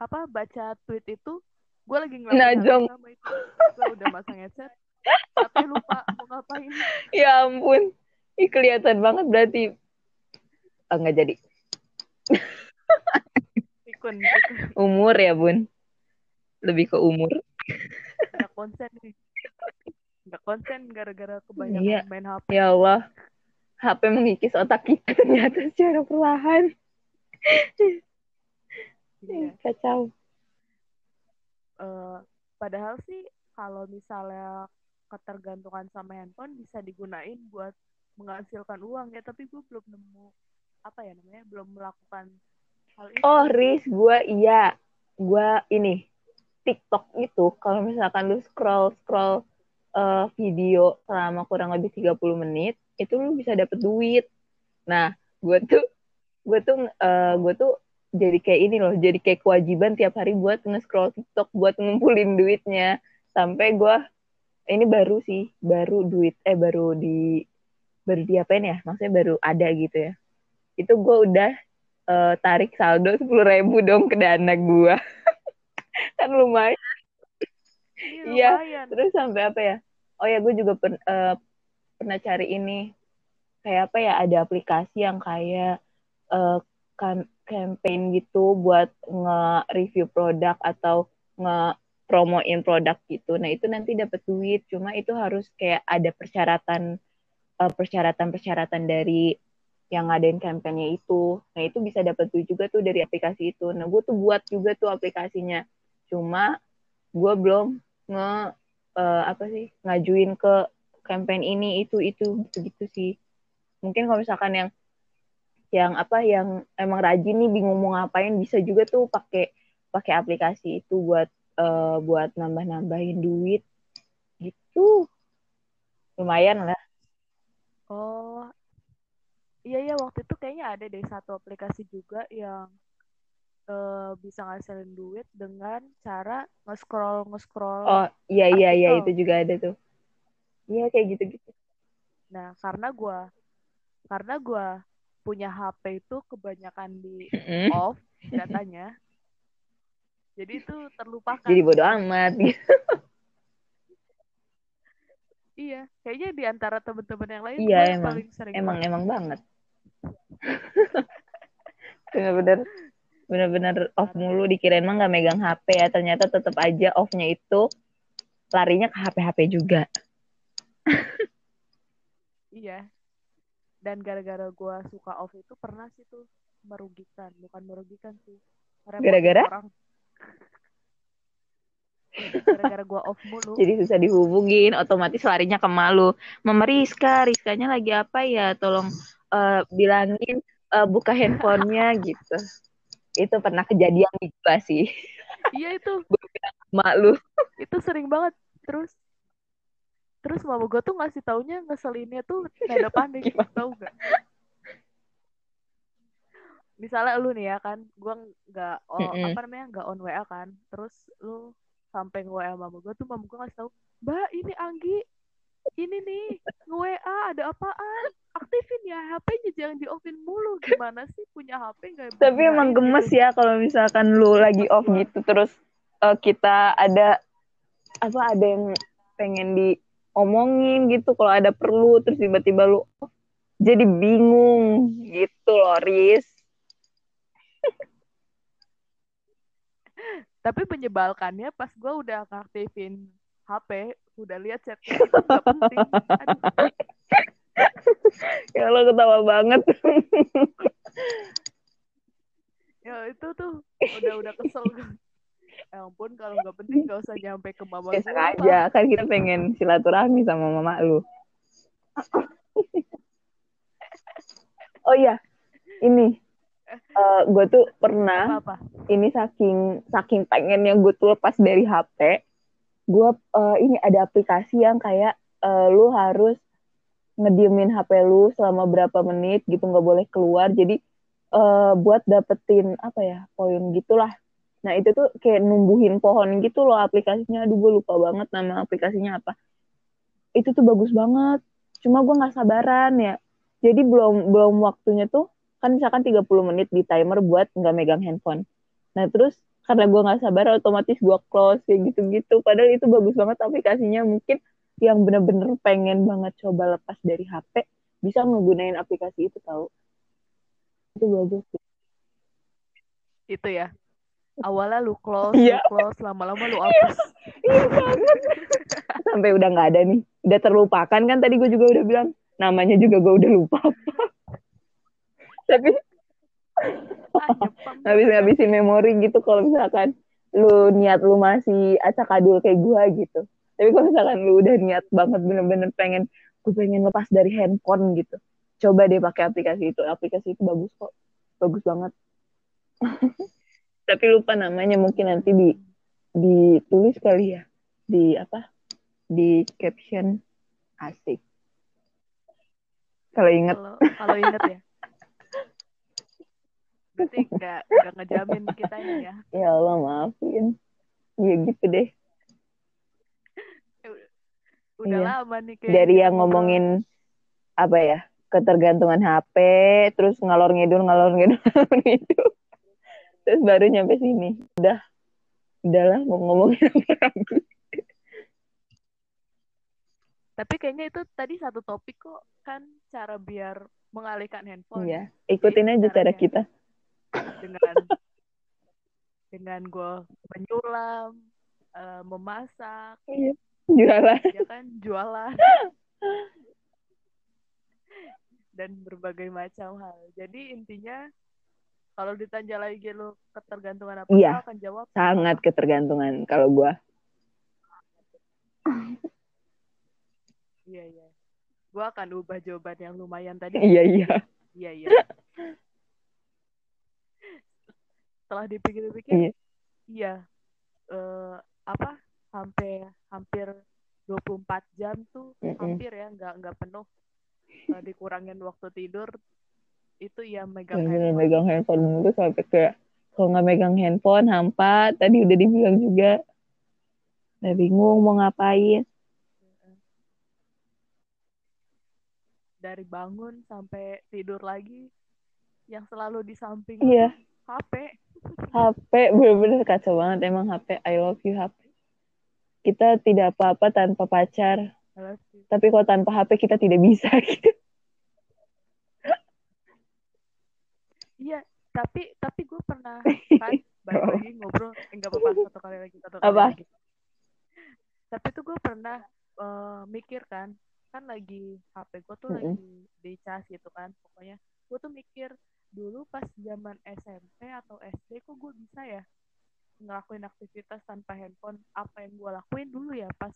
apa baca tweet itu gue lagi Nah, ngelakuin yang Jong. sama itu. Gue udah masang headset tapi lupa mau ngapain. Ya ampun. Ih, kelihatan banget berarti. Oh, nggak jadi ikut ikut umur ya bun. Lebih ke umur. Nggak konsen nih. Nggak konsen gara-gara kebanyakan Iya. main HP ya Allah. HP mengikis otak kita ternyata secara perlahan. Iya. kacau. Eh, padahal sih kalau misalnya ketergantungan sama handphone bisa digunain buat menghasilkan uang ya. Tapi gue belum nemu apa ya namanya belum melakukan Oh, Riz, gue iya. Gue ini, TikTok itu, kalau misalkan lu scroll-scroll eh, video selama kurang lebih 30 menit, itu lu bisa dapet duit. Nah, gue tuh, gue tuh, eh, gue tuh jadi kayak ini loh, jadi kayak kewajiban tiap hari buat nge-scroll TikTok, buat ngumpulin duitnya. Sampai gue, ini baru sih, baru duit, eh baru di, baru diapain ya? Maksudnya baru ada gitu ya. Itu gue udah eh, tarik saldo sepuluh ribu dong ke dana gua. Kan lumayan. Iya, lumayan. terus sampai apa ya? Oh ya gue juga pen- eh, pernah cari ini. Kayak apa ya ada aplikasi yang kayak eh, kan campaign gitu buat nge-review produk atau nge-promoin produk gitu. Nah itu nanti dapat duit. Cuma itu harus kayak ada persyaratan persyaratan-persyaratan dari yang ngadain kampanye itu. Nah, itu bisa dapat duit juga tuh dari aplikasi itu. Nah, gue tuh buat juga tuh aplikasinya. Cuma gue belum nge eh, apa sih ngajuin ke campaign ini itu itu gitu sih. Mungkin kalau misalkan yang yang apa yang emang rajin nih bingung mau ngapain bisa juga tuh pakai pakai aplikasi itu buat eh, buat nambah-nambahin duit gitu. Lumayan lah. oh iya iya waktu itu kayaknya ada deh satu aplikasi juga yang eh, bisa ngasilin duit dengan cara nge-scroll nge-scroll Oh, iya iya iya itu juga ada tuh. Iya kayak gitu-gitu. Nah, karena gua karena gua punya HP itu kebanyakan di off datanya. Jadi itu terlupakan. Jadi bodo amat gitu. Iya, kayaknya di antara temen-temen yang lain Iya, emang. paling sering Emang emang banget. Bener-bener bener-bener off mulu dikirain mah nggak megang HP ya ternyata tetap aja off-nya itu larinya ke HP-HP juga. Iya. Dan gara-gara gua suka off itu pernah sih tuh merugikan, bukan merugikan sih. Gara-gara? orang. Gara-gara gua off mulu. Jadi susah dihubungin, otomatis larinya ke malu. Mama Rizka, Rizkanya lagi apa ya? Tolong eh, bilangin eh, buka handphonenya gitu. Itu pernah kejadian di gua sih. Iya itu, Malu. itu sering banget. Terus terus mama gue tuh ngasih taunya ngeselinnya tuh nada panik tahu gak misalnya lu nih ya kan gue nggak oh, Mm-mm. apa namanya nggak on WA kan terus lu sampai nge WA mama gue tuh mama gue ngasih tahu mbak ini Anggi ini nih nge WA ada apaan aktifin ya HP-nya jangan di offin mulu. Gimana sih punya HP nggak Tapi emang gemes ya kalau misalkan lu lagi off gitu terus eh, kita ada apa ada yang pengen diomongin gitu kalau ada perlu terus tiba-tiba lu off, jadi bingung gitu loh Riz. tapi menyebalkannya pas gue udah ngaktifin HP udah lihat chatnya itu nggak penting. Aduh, Ya lo ketawa banget. ya itu tuh udah udah kesel gue ya ampun kalau nggak penting nggak usah nyampe ke mama lah. aja kan kita pengen silaturahmi sama mama lu. Oh iya, ini gue tuh pernah apa apa ini saking saking pengennya gue tuh lepas dari HP, gue eh, ini ada aplikasi yang kayak eh, lu harus ngediemin HP lu selama berapa menit gitu nggak boleh keluar. Jadi eh, buat dapetin apa ya poin gitulah. Nah itu tuh kayak numbuhin pohon gitu loh aplikasinya. Aduh gue lupa banget nama aplikasinya apa. Itu tuh bagus banget. Cuma gue nggak sabaran ya. Jadi belum belum waktunya tuh kan misalkan 30 menit di timer buat nggak megang handphone. Nah terus karena gue nggak sabar otomatis gue close kayak gitu-gitu. Padahal itu bagus banget aplikasinya. Mungkin yang bener-bener pengen banget coba lepas dari HP bisa ngegunain aplikasi itu tahu. Itu bagus. sih. itu ya awalnya lu close Iya. lu close lama-lama lu hapus Iya banget. Sampai udah nggak ada nih. Udah terlupakan kan tadi gue juga udah bilang. Namanya juga gue udah lupa. Tapi ah habis ngabisin memori gitu kalau misalkan lu niat lu masih acak adul kayak gua gitu tapi kalau misalkan lu udah niat banget bener-bener pengen gue pengen lepas dari handphone gitu coba deh pakai aplikasi itu. Aplikasi itu bagus kok. Bagus banget. Tapi lupa namanya mungkin nanti di ditulis kali ya. Di apa? Di caption. Asik. Kalau inget. Kalau inget ya. Berarti nggak nggak ngejamin kita ya. Ya Allah maafin. Ya gitu deh udah Iya. lama nih kayak dari kita yang ngomongin apa ya ketergantungan HP terus ngalor ngidul ngalor ngidul ngalor ngidul terus baru nyampe sini udah udahlah mau ngomongin apa lagi tapi kayaknya itu tadi satu topik kok kan cara biar mengalihkan handphone iya ikutin aja cara caranya. kita dengan dengan gue menyulam eh, memasak Iya. Jualan. Ya kan jualan. Dan berbagai macam hal. Jadi intinya kalau ditanya lagi lu ketergantungan apa Iya. akan jawab sangat ketergantungan kalau gua. Iya iya. Gue akan ubah jawaban yang lumayan tadi. Iya iya. Iya iya. Setelah dipikir-pikir Iya. iya eh, apa hampir hampir 24 jam tuh Mm-mm. hampir ya nggak nggak penuh. Eh, dikurangin waktu tidur itu ya megang bener handphone. megang handphone mulu sampai kayak kalau nggak megang handphone hampa tadi udah dibilang juga. Udah bingung mau ngapain. Dari bangun sampai tidur lagi yang selalu di samping iya. HP. HP bener-bener kacau banget. Emang HP I love you HP kita tidak apa-apa tanpa pacar. Tapi kalau tanpa HP kita tidak bisa gitu. Iya tapi tapi gue pernah kan balik lagi ngobrol eh, nggak apa-apa satu kali lagi satu kali Apa? lagi. Tapi tuh gue pernah eh, mikir kan kan lagi HP gue tuh Mm-mm. lagi di cas gitu kan pokoknya. Gue tuh mikir dulu pas zaman SMP atau SD kok gue bisa ya ngelakuin aktivitas tanpa handphone apa yang gue lakuin dulu ya pas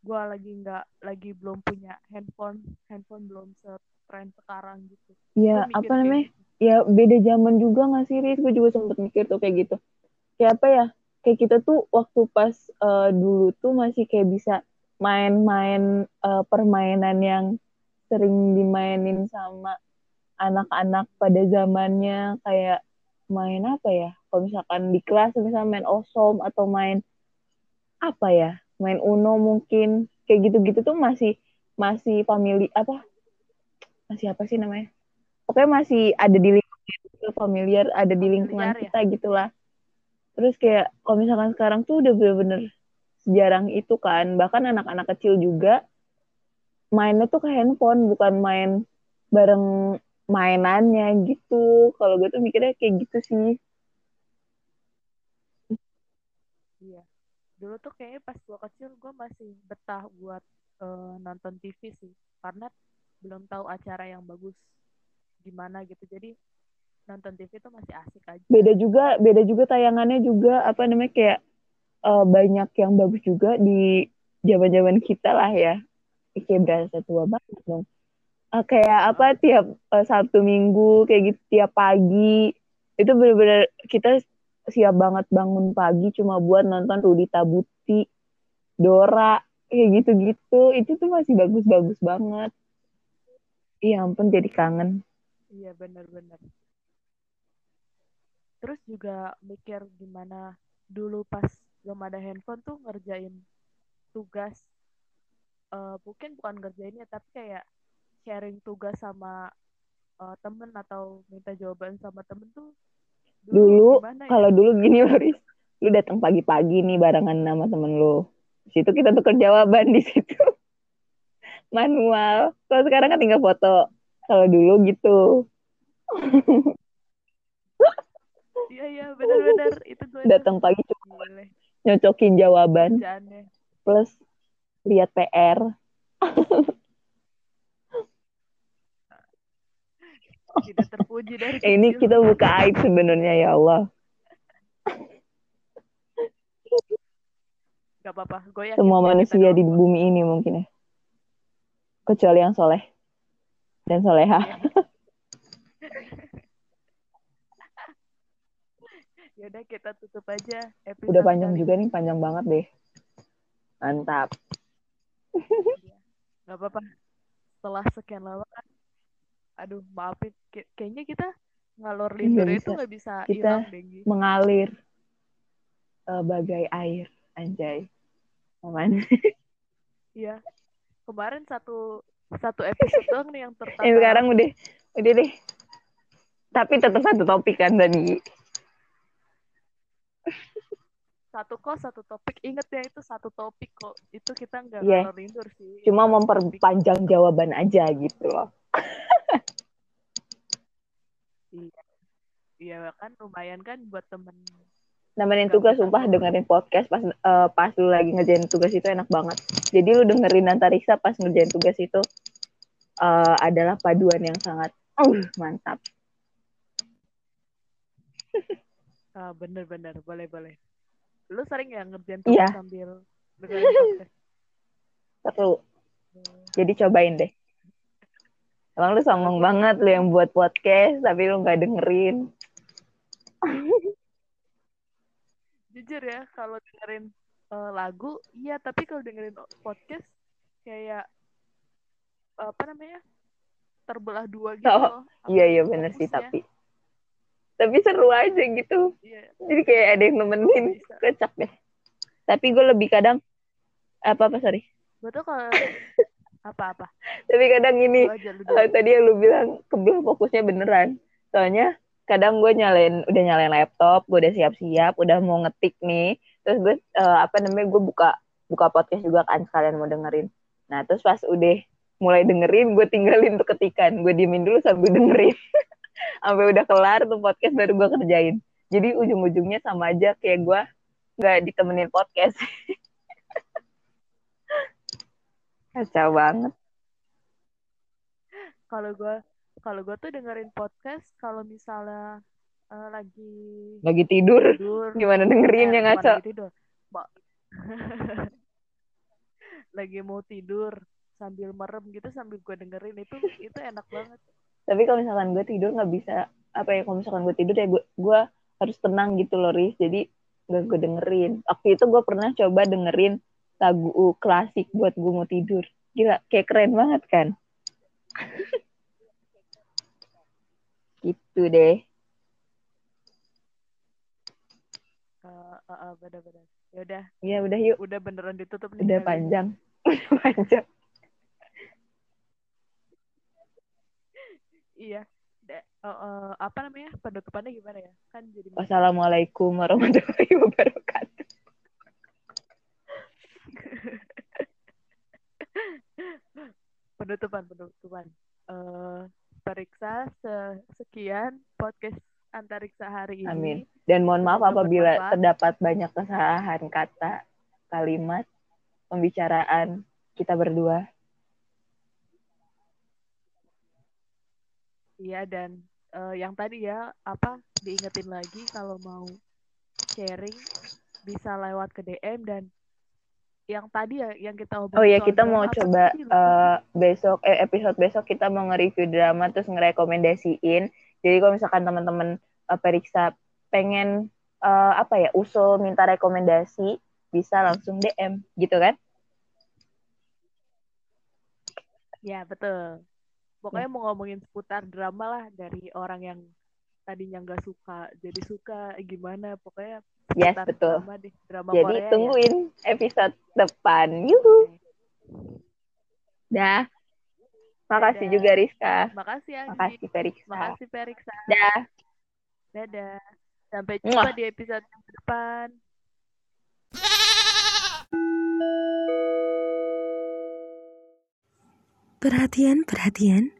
gue lagi nggak lagi belum punya handphone handphone belum setren sekarang gitu. Ya apa namanya? gitu. ya beda zaman juga nggak sih Riz? Gue juga sempet mikir tuh kayak gitu. Kayak apa ya? Kayak kita tuh waktu pas eh, dulu tuh masih kayak bisa main-main eh, permainan yang sering dimainin sama anak-anak pada zamannya. Kayak main apa ya kalau misalkan di kelas misalnya main osom atau main apa ya main uno mungkin kayak gitu-gitu tuh masih masih family apa masih apa sih namanya? Pokoknya masih ada di lingkungan familiar ada di lingkungan familiar, kita ya? gitulah. Terus kayak kalau misalkan sekarang tuh udah bener-bener sejarang itu kan bahkan anak-anak kecil juga mainnya tuh ke handphone bukan main bareng mainannya gitu. Kalau gue tuh mikirnya kayak gitu sih iya dulu tuh kayaknya pas gue kecil gue masih betah buat uh, nonton TV sih karena belum tahu acara yang bagus gimana gitu. Jadi nonton TV tuh masih asik aja. Beda juga beda juga tayangannya juga apa namanya kayak uh, banyak yang bagus juga di zaman zaman kita lah ya. Kayak berasa tua banget dong. Uh, kayak apa tiap uh, Sabtu Minggu kayak gitu tiap pagi itu bener-bener kita siap banget bangun pagi cuma buat nonton Rudi Tabuti, Dora kayak gitu-gitu itu tuh masih bagus-bagus banget. Iya ampun jadi kangen. Iya bener-bener. Terus juga mikir gimana dulu pas belum ada handphone tuh ngerjain tugas uh, mungkin bukan ngerjainnya tapi kayak sharing tugas sama uh, temen atau minta jawaban sama temen tuh dulu, dulu ya? kalau dulu gini Loris. Lu datang pagi-pagi nih barengan sama temen lu. Situ kita tuker jawaban di situ manual. Kalau sekarang kan tinggal foto. Kalau dulu gitu. Iya iya benar-benar. Itu gue datang pagi cuma nyocokin jawaban. Plus lihat PR tidak terpuji dari eh, ini kita buka aib sebenarnya ya Allah Gak apa-apa, gue Semua manusia di bumi ini mungkin ya. Kecuali yang soleh dan soleha. Yaudah kita tutup aja episode Udah panjang juga nih, panjang banget deh. Mantap. Iya. Gak apa-apa. Setelah sekian lama kan aduh maafin. Kayaknya kita ngalor lidur itu nggak bisa kita hilang, mengalir uh, bagai air anjay. Aman. Iya. Kemarin satu satu episode doang nih yang tertata eh, sekarang udah udah deh. Tapi tetap satu topik kan tadi satu kok satu topik. Inget ya itu satu topik kok. Itu kita nggak yeah. ngalor sih. Cuma memperpanjang jawaban aja gitu loh Iya. Iya kan lumayan kan buat temen. Nemenin tugas sumpah dengerin podcast pas uh, pas lu lagi ngerjain tugas itu enak banget. Jadi lu dengerin antariksa pas ngerjain tugas itu uh, adalah paduan yang sangat uh, mantap. Uh, bener bener boleh boleh. Lu sering ya ngerjain tugas yeah. sambil dengerin podcast? Seru jadi cobain deh Emang lu songong banget lu yang buat podcast tapi lu nggak dengerin. Jujur ya, kalau dengerin uh, lagu, iya. Tapi kalau dengerin podcast, kayak apa namanya terbelah dua gitu. Oh, iya iya bener sih tapi. Tapi seru aja gitu. Iya. Jadi kayak ada yang nemenin. Kocak deh. Tapi gue lebih kadang apa apa sorry. Gue tuh kalau apa-apa. Tapi kadang ini uh, tadi yang lu bilang kebelah fokusnya beneran. Soalnya kadang gue nyalain udah nyalain laptop gue udah siap-siap udah mau ngetik nih. Terus gue uh, apa namanya gue buka buka podcast juga kan sekalian mau dengerin. Nah terus pas udah mulai dengerin gue tinggalin tuh ketikan. Gue diemin dulu sambil dengerin. Sampai udah kelar tuh podcast baru gue kerjain. Jadi ujung-ujungnya sama aja kayak gue nggak ditemenin podcast Kacau banget. Kalau gue kalau gue tuh dengerin podcast kalau misalnya uh, lagi lagi tidur, tidur. gimana dengerin yang ngaco? lagi tidur. Lagi mau tidur sambil merem gitu sambil gue dengerin itu itu enak banget. Tapi kalau misalkan gue tidur nggak bisa apa ya kalau misalkan gue tidur ya gue gue harus tenang gitu loh Riz. Jadi gak gue dengerin. Waktu itu gue pernah coba dengerin lagu klasik buat gue mau tidur. Gila, kayak keren banget kan? Gitu deh. Uh, uh, uh, bener-bener. Ya udah. Iya udah yuk. Udah beneran ditutup nih. Udah panjang. Udah panjang. iya. Uh, uh, apa namanya penutupannya gimana ya? Kan jadi. Wassalamualaikum warahmatullahi wabarakatuh. penutupan penutupan. Uh, periksa sekian podcast antariksa hari ini. Amin. Dan mohon maaf apabila terdapat banyak kesalahan kata, kalimat, pembicaraan kita berdua. Iya dan uh, yang tadi ya apa diingetin lagi kalau mau sharing bisa lewat ke DM dan yang tadi ya yang kita obrolin. Oh ya kita mau coba uh, besok eh, episode besok kita mau nge-review drama terus ngerekomendasiin. Jadi kalau misalkan teman-teman uh, periksa pengen uh, apa ya usul minta rekomendasi bisa langsung DM gitu kan? Ya betul. Pokoknya hmm. mau ngomongin seputar drama lah dari orang yang tadinya nggak suka jadi suka gimana pokoknya Yes, betul. Drama deh, drama Jadi Korea, tungguin ya. episode depan. Yuhu. Dah. Makasih Dadah. juga Rizka. Makasih ya. Makasih Periksa. Makasih Periksa. Dah. Dadah. Sampai jumpa Mwah. di episode depan. Perhatian, perhatian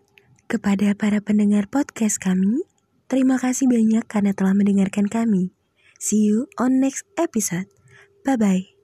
kepada para pendengar podcast kami. Terima kasih banyak karena telah mendengarkan kami. See you on next episode. Bye bye.